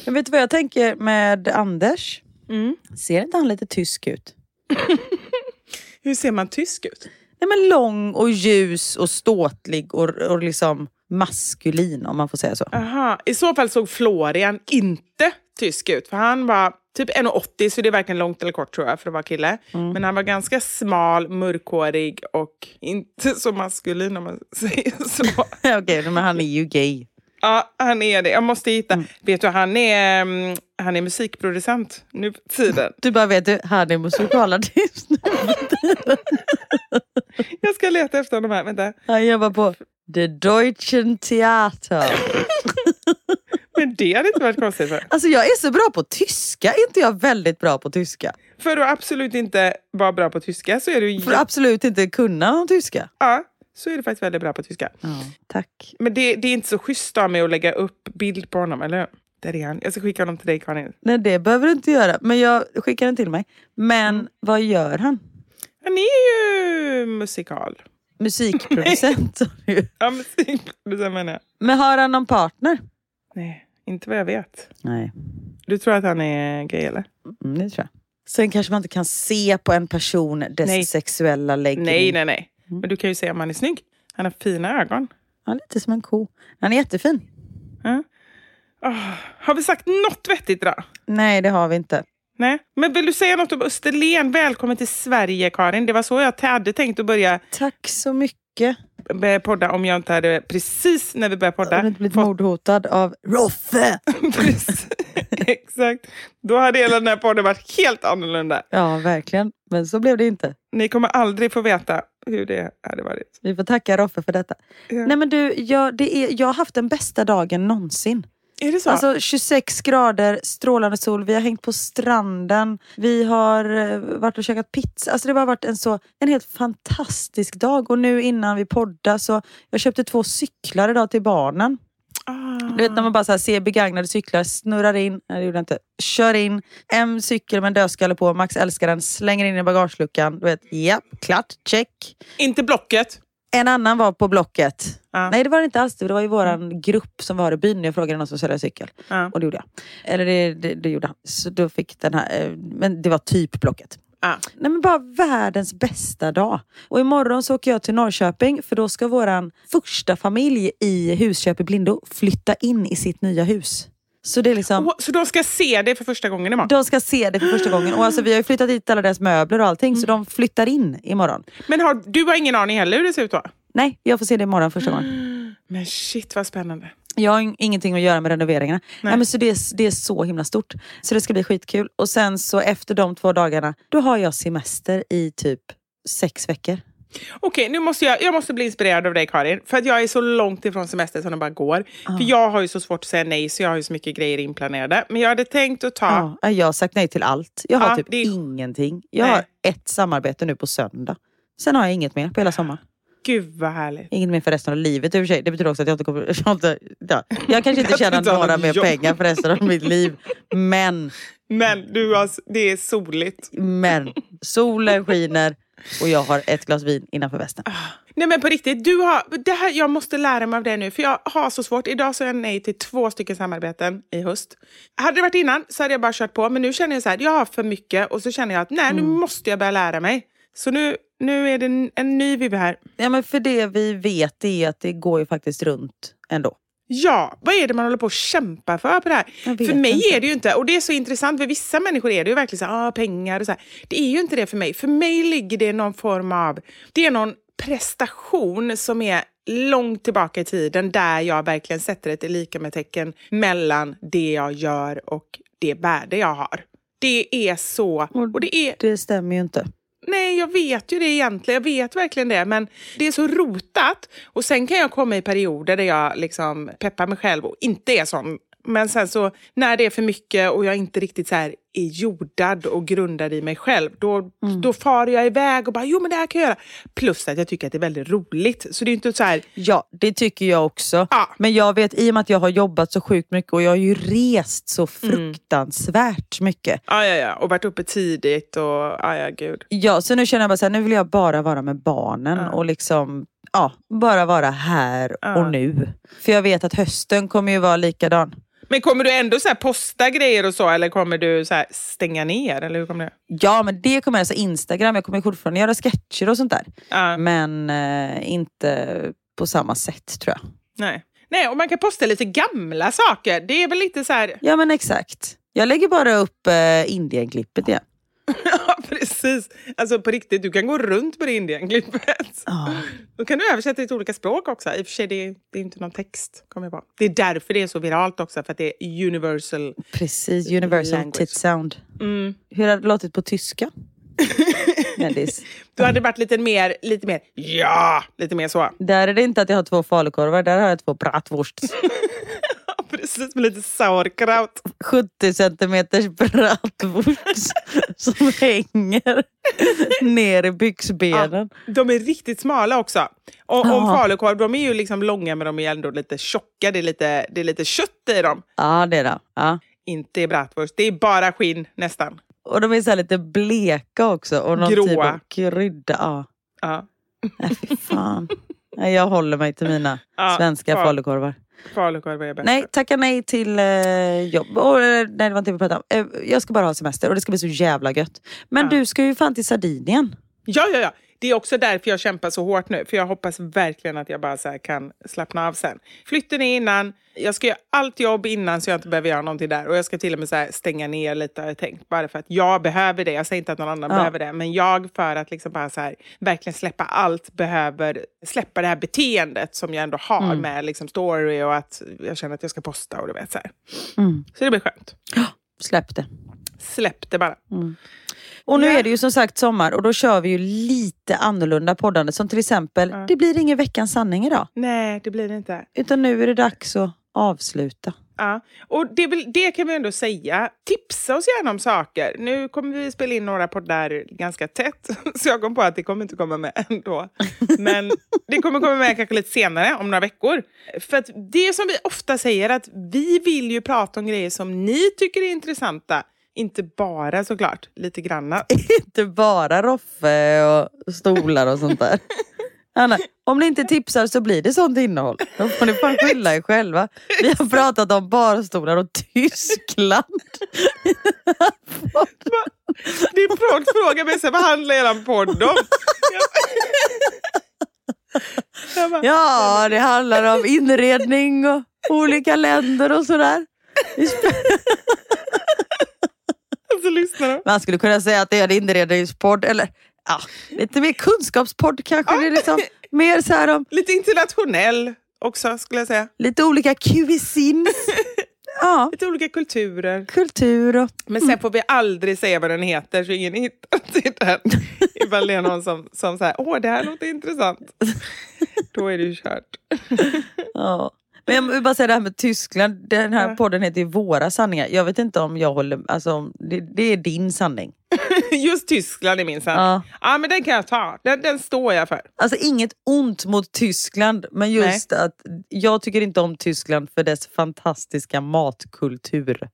Jag vet vad jag tänker med Anders. Mm. Ser inte han lite tysk ut? Hur ser man tysk ut? Nej, men lång och ljus och ståtlig och, och liksom maskulin om man får säga så. Aha. I så fall såg Florian inte tysk ut. För han var typ 1,80 så det är verkligen långt eller kort tror jag för att vara kille. Men han var ganska smal, mörkhårig och inte så maskulin om man säger så. Okej, men han är ju gay. Ja, han är det. Jag måste hitta. Vet du, han är, mm, han är musikproducent nu för tiden. Du bara vet du, han är musikalartist. Jag ska leta efter honom här. Vänta. Han jobbar på The Deutschen Theater. Men det hade inte varit konstigt för. Alltså jag är så bra på tyska. Är inte jag väldigt bra på tyska? För att absolut inte vara bra på tyska så är du... För att absolut inte kunna någon tyska. Ja, så är du faktiskt väldigt bra på tyska. Ja, tack. Men det, det är inte så schysst av mig att lägga upp bild på honom, eller hur? Där är han. Jag ska skicka honom till dig, Karin. Nej, det behöver du inte göra. Men jag skickar den till mig. Men vad gör han? Han är ju musikal. Musikproducent. Ja, musikproducent menar jag. Men har han någon partner? Nej, inte vad jag vet. Nej, Du tror att han är gay, eller? mm, det tror jag. Sen kanske man inte kan se på en person dess Nej. sexuella läggning. Nej, nej, nej. Men du kan ju säga om han är snygg. Han har fina ögon. Ja, lite som en ko. Han är jättefin. Ja. Åh, har vi sagt något vettigt idag? Nej, det har vi inte. Nej. Men vill du säga något om Österlen? Välkommen till Sverige, Karin. Det var så jag hade tänkt att börja. Tack så mycket. börja podda om jag inte hade precis när vi började podda. Jag hade inte blivit mordhotad av Roffe. Exakt. Då hade hela den här podden varit helt annorlunda. Ja, verkligen. Men så blev det inte. Ni kommer aldrig få veta hur det hade varit. Vi får tacka Roffe för detta. Ja. Nej men du, jag, det är, jag har haft den bästa dagen någonsin. Är det så? Alltså 26 grader, strålande sol, vi har hängt på stranden, vi har eh, varit och käkat pizza. Alltså det har bara varit en, så, en helt fantastisk dag. Och nu innan vi poddar så jag köpte två cyklar idag till barnen. Ah. Du vet när man bara så ser begagnade cyklar, snurrar in, nej det gjorde jag inte, kör in, en cykel med en dödskalle på, Max älskar den, slänger in i bagageluckan. Du vet, ja, klart, check. Inte Blocket. En annan var på Blocket. Ja. Nej det var det inte alls, det var ju våran grupp som var i byn. Jag frågade någon som säljer cykel. Ja. Och det gjorde jag. Eller det, det, det gjorde han. Så då fick den här, eh, men det var typ Blocket. Ja. Nej men bara världens bästa dag. Och imorgon så åker jag till Norrköping för då ska våran första familj i Husköp i Blindo flytta in i sitt nya hus. Så det är liksom... Åh, Så de ska se det för första gången imorgon? De ska se det för första gången. Och alltså, vi har flyttat dit alla deras möbler och allting så de flyttar in imorgon. Men har, du har ingen aning heller hur det ser ut då? Nej, jag får se det imorgon första gången. Men shit vad spännande. Jag har ing- ingenting att göra med renoveringarna. Nej. men så det, är, det är så himla stort. Så det ska bli skitkul. Och sen så efter de två dagarna, då har jag semester i typ sex veckor. Okej, nu måste jag, jag måste bli inspirerad av dig Karin. För att jag är så långt ifrån semester som det bara går. För jag har ju så svårt att säga nej så jag har ju så mycket grejer inplanerade. Men jag hade tänkt att ta... Ja, jag har sagt nej till allt. Jag har Ja, typ det ingenting. Jag Nej. har ett samarbete nu på söndag. Sen har jag inget mer på hela sommaren. Gud vad härligt. Inget mer för resten av livet i och för sig. Det betyder också att jag inte kommer... Jag, inte, ja. jag kanske inte tjänar några mer jobb. pengar för resten av mitt liv. Men, Men du har, det är soligt. men. Solen skiner och jag har ett glas vin innanför västen. Nej men på riktigt, du har, det här, jag måste lära mig av det nu för jag har så svårt. Idag sa jag nej till två stycken samarbeten i höst. Hade det varit innan så hade jag bara kört på men nu känner jag så här, jag har för mycket och så känner jag att nej nu måste jag börja lära mig. Så nu, nu är det en, en ny vibbe här. Ja, men för det vi vet är att det går ju faktiskt runt ändå. Ja, vad är det man håller på att kämpa för på det här? För mig inte. är det ju inte, och det är så intressant, för vissa människor är det ju verkligen så här, ah, pengar och så här. Det är ju inte det för mig. För mig ligger det någon form av, det är någon prestation som är långt tillbaka i tiden där jag verkligen sätter ett lika med tecken mellan det jag gör och det värde jag har. Det är så, och det är Det stämmer ju inte. Nej, jag vet ju det egentligen. Jag vet verkligen det. Men det är så rotat. Och sen kan jag komma i perioder där jag liksom peppar mig själv och inte är sån. Men sen så när det är för mycket och jag inte riktigt så här är jordad och grundad i mig själv, då, då far jag iväg och bara jo men det här kan jag göra. Plus att jag tycker att det är väldigt roligt. Så det är inte så här, Ja, det tycker jag också. Men jag vet, i och med att jag har jobbat så sjukt mycket och jag har ju rest så fruktansvärt mycket. ja ja ja, och varit uppe tidigt och ja ja gud. Ja, så nu känner jag bara så här, nu vill jag bara vara med barnen och liksom ja, bara vara här Ja. och nu. För jag vet att hösten kommer ju vara likadan. Men kommer du ändå så här posta grejer och så eller kommer du så stänga ner? Eller hur kommer det? Ja, men det kommer alltså Instagram. Jag kommer fortfarande göra sketcher och sånt där. Ja. Men eh, inte på samma sätt tror jag. Nej. Nej, och man kan posta lite gamla saker. Det är väl lite så här... Ja, men exakt. Jag lägger bara upp eh, Indienklippet igen. Ja, precis. Alltså på riktigt, du kan gå runt på det Indien-klippet. Då kan du översätta det till olika språk också. I och för sig, det det är inte någon text. Kommer jag på. Det är därför det är så viralt också, för att det är universal. Precis, Universal Language. Tit Sound. Mm. Hur hade det låtit på tyska? Kändis. Du hade varit lite mer, lite mer, ja, lite mer så. Där är det inte att jag har två falukorvar, där har jag två bratwurst. Precis, med lite sauerkraut. 70 centimeters bratwurst som hänger ner i byxbenen. De är riktigt smala också. Och, om Ja. falukorv, de är ju liksom långa men de är ändå lite tjocka. Det är lite, det är lite kött i dem. Ja, det är det. Ja. Inte i bratwurst. Det är bara skinn nästan. Och de är så lite bleka också. Och någon Gråa. typ av krydda. Ja. Ja. Nej, fy fan. Jag håller mig till mina Ja, svenska fal- falukorvar. Falukorv är bäst. Nej, tacka nej till eh, jobb. Och, eh, nej, det var inte vi pratade om. Eh, jag ska bara ha semester och det ska bli så jävla gött. Men Ja. du ska ju fan till Sardinien. Ja, ja, ja. Det är också därför jag kämpar så hårt nu. För jag hoppas verkligen att jag bara så kan slappna av sen. Flytten är innan. Jag ska göra allt jobb innan så jag inte behöver göra någonting där. Och jag ska till och med så stänga ner lite har jag tänkt. Bara för att jag behöver det. Jag säger inte att någon annan Ja. behöver det. Men jag för att liksom bara så här, verkligen släppa allt behöver släppa det här beteendet som jag ändå har Mm. med liksom story och att jag känner att jag ska posta och du vet så här. Mm. Så det blir skönt. Släpp det. Släpp det bara. Och nu Ja. är det ju som sagt sommar och då kör vi ju lite annorlunda poddande. Som till exempel, det blir ingen veckans sanning idag. Nej, det blir det inte. Utan nu är det dags att avsluta. Ja, och det, det kan vi ändå säga. Tipsa oss gärna om saker. Nu kommer vi spela in några poddar ganska tätt, så jag kom på att det kommer inte komma med ändå. Men det kommer komma med kanske lite senare, om några veckor. För det som vi ofta säger, att vi vill ju prata om grejer som ni tycker är intressanta. Inte bara såklart, lite granna. Inte bara Roffe och stolar och sånt där. Anna, om ni inte tipsar så blir det sånt innehåll. Då får ni fan skylla er själva. Vi har pratat om barstolar och Tyskland. Det är folk frågar mig så vad handlar er podd om? Ja, det handlar om inredning och olika länder och sådär. Så lyssnar. Man skulle kunna säga att det är en inredningspodd eller ja, lite mer kunskapspodd kanske. Det är liksom mer så här om Lite internationell också skulle jag säga. lite olika cuisines. Ja, Lite olika kulturer. kultur och... Men sen får vi aldrig säga vad den heter så ingen hittar till den. Ifall det är någon som, som säger åh det här låter intressant. Då är det ju kört. Ja. Men jag vill bara säga det här med Tyskland. Den här podden heter ju Våra sanningar. Jag vet inte om jag håller... Alltså, det, det är din sanning. Just Tyskland är min sanning. Ja. Ja. men den kan jag ta. Den, den står jag för. Alltså inget ont mot Tyskland, men just att jag tycker inte om Tyskland för dess fantastiska matkultur.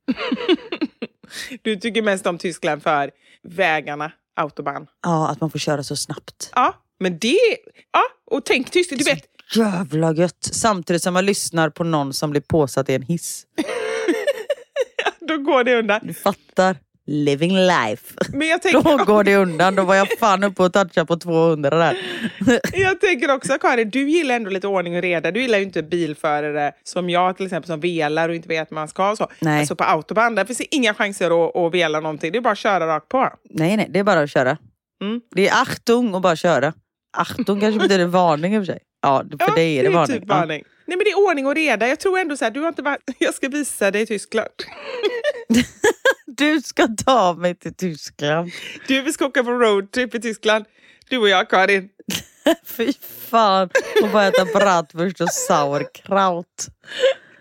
Du tycker mest om Tyskland för vägarna, autobahn. Ja, att man får köra så snabbt. Ja, men det... Ja, och tänk Tyskland. Du vet, Jävla gött! Samtidigt som man lyssnar på någon som blir påsatt i en hiss. då går det undan. Du fattar? Living life. Men jag tänker, Då går det undan. Då var jag fan uppe och touchade på 200 där. jag tänker också, Karin, du gillar ändå lite ordning och reda. Du gillar ju inte bilförare som jag till exempel, som velar och inte vet vad man ska och så. Nej. Alltså på autobahn, där finns det inga chanser att, att vela någonting. Det är bara att köra rakt på. Nej, nej, det är bara att köra. Mm. Det är Achtung och bara köra. Achtung kanske betyder varning i och för sig. Ja, för dig är det, varning. Typ varning. Nej men det är ordning och reda. Jag tror ändå så här, du har inte varit... Jag ska visa dig Tyskland. Ja. Du ska ta mig till Tyskland. Du, vi ska åka på roadtrip i Tyskland. Du och jag, Karin. Fy fan. Och bara äta bratwurst och sauerkraut.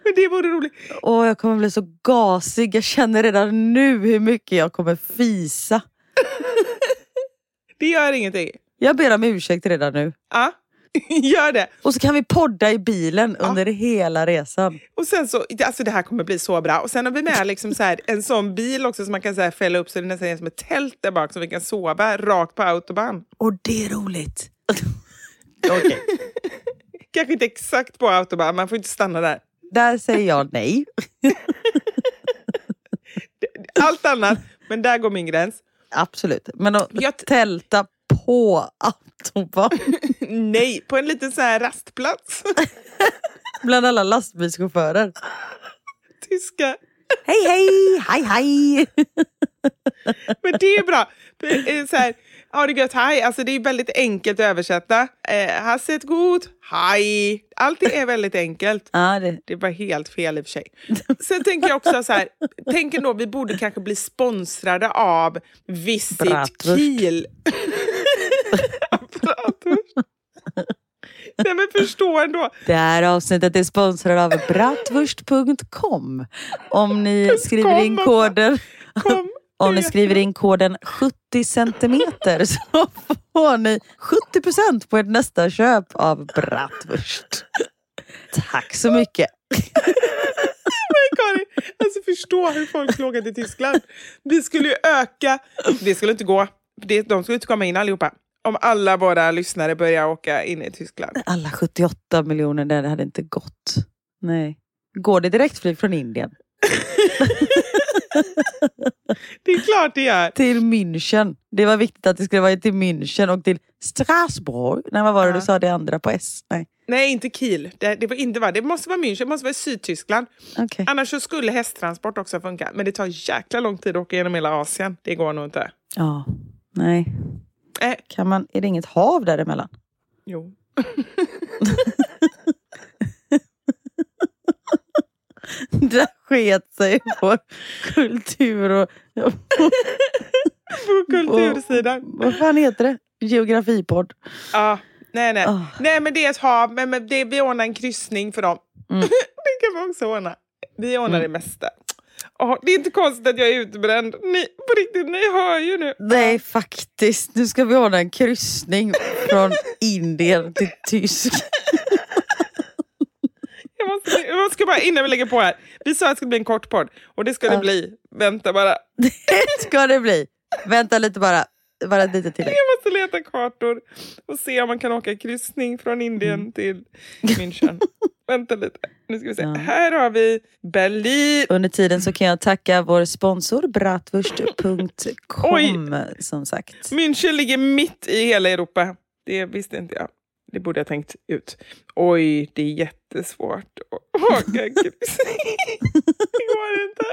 Men det vore roligt. Åh, jag kommer bli så gasig. Jag känner redan nu hur mycket jag kommer fisa. Det gör ingenting. Jag ber om ursäkt redan nu. Ja, gör det. Och så kan vi podda i bilen under hela resan. Och sen så, alltså det här kommer bli så bra. Och sen har vi med liksom så här, en sån bil också som man kan så här fälla upp så det nästan är som ett tält där bak så vi kan sova rakt på autobahn. Och det är roligt. Okej, Kanske inte exakt på autobahn, man får inte stanna där. där säger jag nej. Allt annat, men där går min gräns. Absolut. Men att Jag- tälta på autobahn Nej, på en liten så här rastplats. bland alla lastbilschaufförer. Tyska. Hej hej, hej hej. Men det är bra. Är Så här, ha det gött, hej. Alltså det är väldigt enkelt att översätta. Eh, Hasset god, hej. Allt är väldigt enkelt. Ja, det, Det var helt fel i och för sig. Sen tänker jag också så här, tänker då vi borde kanske bli sponsrade av Visit. Kiel. Bratwurst. Nej men förstå ändå. det här avsnittet är sponsrat av bratwurst.com. Om ni skriver in koden Kom. Om ni skriver in koden 70 centimeter så får ni 70% på ert nästa köp av bratwurst. Tack så mycket. Men Karin, alltså förstå hur folk åka till Tyskland. Vi skulle ju öka, det skulle inte gå, de skulle inte komma in allihopa. Om alla våra lyssnare börjar åka in i Tyskland. Alla 78 miljoner där, det hade inte gått. Nej. Går det direktflyg från Indien? Det är klart det gör. till München. Det var viktigt att det skulle vara till München och till Strasbourg. Nej, vad var det Ja. du sa det andra på S? Nej. Nej, inte Kiel. Det, det, var inte det måste vara München, det måste vara i Sydtyskland. Okej. Annars skulle hästtransport också funka. Men det tar jäkla lång tid att åka genom hela Asien. Det går nog inte. Ja, nej. Äh, Kan man, är det inget hav däremellan? jo. Det sket sig på kultur och... På kultursidan. Vad fan heter det? Geografipodd. Ja, nej, nej. Ah. Nej, men det är ett hav. Men, men det, vi ordnar en kryssning för dem. Mm. det kan vi också ordna. Vi ordnar det mesta. Åh, det är inte konstigt att jag är utbränd. Ni, på riktigt, ni hör ju nu. Nej, faktiskt. Nu ska vi ordna en kryssning från Indien till Tyskland. Jag måste, jag ska bara, innan vi lägger på här. Vi sa att det skulle bli en kort podd. Och det ska det bli. Vänta bara. Det ska det bli. Vänta lite bara. Bara lite till. Jag måste leta kartor och se om man kan åka kryssning från Indien Mm. till München. Vänta lite. Nu ska vi se. Här har vi Berlin. Under tiden så kan jag tacka vår sponsor bratwurst.com som sagt. München ligger mitt i hela Europa. Det visste inte jag. Det borde jag tänkt ut. Oj, det är jättesvårt att åka kryssning. Det går inte.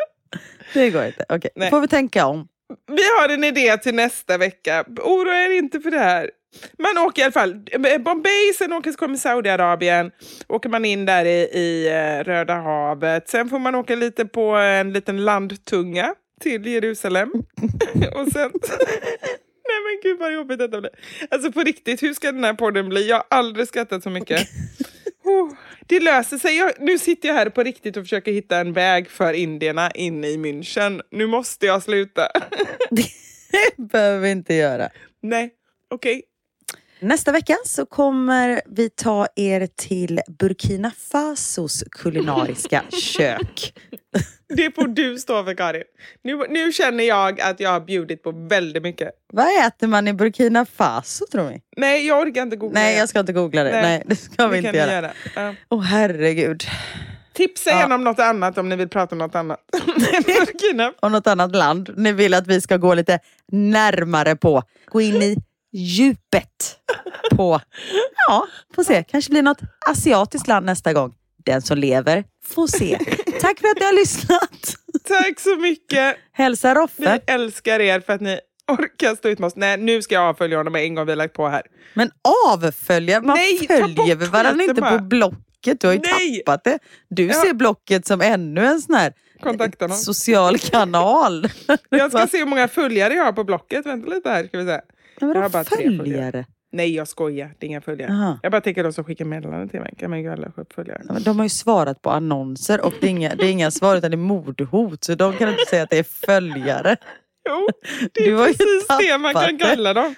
Det går inte. Okej, Nej. får vi tänka om. Vi har en idé till nästa vecka. Oroa er inte för det här. Man åker i alla fall eh, Bombay, sen åker kommer Saudiarabien. Åker man in där i, i eh, Röda havet. Sen får man åka lite på en liten landtunga till Jerusalem. Och sen... Nej men gud vad jobbigt detta blir. Alltså på riktigt, hur ska den här podden bli? Jag har aldrig skrattat så mycket. Oh, det löser sig. Jag, nu sitter jag här på riktigt och försöker hitta en väg för indierna in i München. Nu måste jag sluta. Det behöver vi inte göra. Nej, okej. Nästa vecka så kommer vi ta er till Burkina Fasos kulinariska kök. Det får du stå för Karin. Nu, nu känner jag att jag har bjudit på väldigt mycket. Vad äter man i Burkina Faso tror ni? Nej, jag orkar inte googla. Nej, jag ska inte googla det. Nej, det ska vi det inte göra. göra. Ja. Åh herregud. Tipsa Ja. gärna om något annat om ni vill prata om något annat. Om något annat land ni vill att vi ska gå lite närmare på. Gå in i djupet på, ja, får se. Kanske blir något asiatiskt land nästa gång. Den som lever får se. Tack för att ni har lyssnat. Tack så mycket. Hälsa Vi Roffe. älskar er för att ni orkar stå ut med oss. Nej, nu ska jag avfölja honom en gång vi lagt på här. Men avfölja, man Nej, följer väl varandra inte på Blocket. Du har ju Nej. tappat det. Du Ja. ser Blocket som ännu en sån här Kontakta social kanal. Jag ska se hur många följare jag har på Blocket. Vänta lite här ska vi se. Men Jag har vadå bara följare. följare? Nej, jag skojar. Det är inga följare. Aha. Jag bara tänker de som skickar meddelanden till mig. Kan man ju alla följare. Ja, De har ju svarat på annonser och det är inga, det är inga svar utan det är mordhot. Så de kan inte säga att det är följare. Jo, det är precis det man kan kalla dem.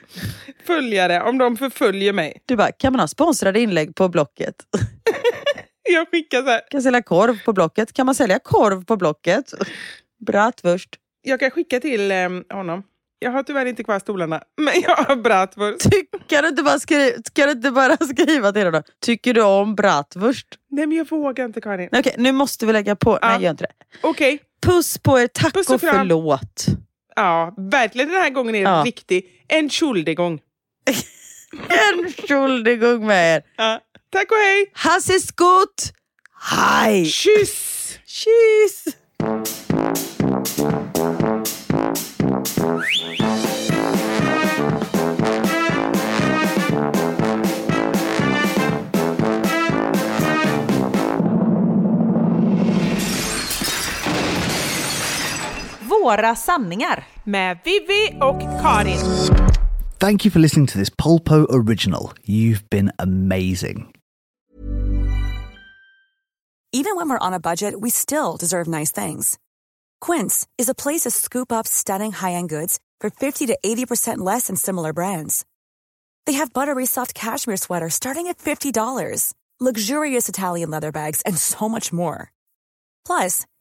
Följare, om de förföljer mig. Du bara, kan man ha sponsrade inlägg på Blocket? Jag skickar så här. Kan sälja korv på Blocket? Kan man sälja korv på Blocket? Bratwurst. Jag kan skicka till eh, honom. Jag har tyvärr inte kvar stolarna, men jag har bratwurst. Kan du inte bara, skri kan du inte bara skriva till honom? Tycker du om bratwurst? Nej, men jag vågar inte Karin. Okej, nu måste vi lägga på. Ja. Nej, gör inte det. Okej, Puss på er, tack Puss och och förlåt. ja, verkligen den här gången är det Ja. riktig. En Schuldigång. En Schuldigung med er. Ja. Tack och hej! Hasse Skutt! Hej! Tschüss! Tjus! Våra sanningar. Med Vivi och Karin. Thank you for listening to this Polpo original. You've been amazing. Even when we're on a budget, we still deserve nice things. Quince is a place to scoop up stunning high-end goods for 50 to 80% less than similar brands. They have buttery soft cashmere sweaters starting at $50, luxurious Italian leather bags, and so much more. Plus,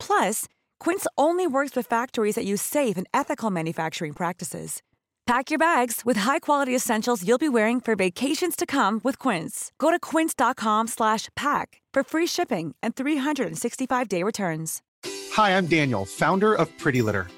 Plus, Quince only works with factories that use safe and ethical manufacturing practices. Pack your bags with high-quality essentials you'll be wearing for vacations to come with Quince. Go to quince.com/pack for free shipping and 365-day returns. Hi, I'm Daniel, founder of Pretty Litter.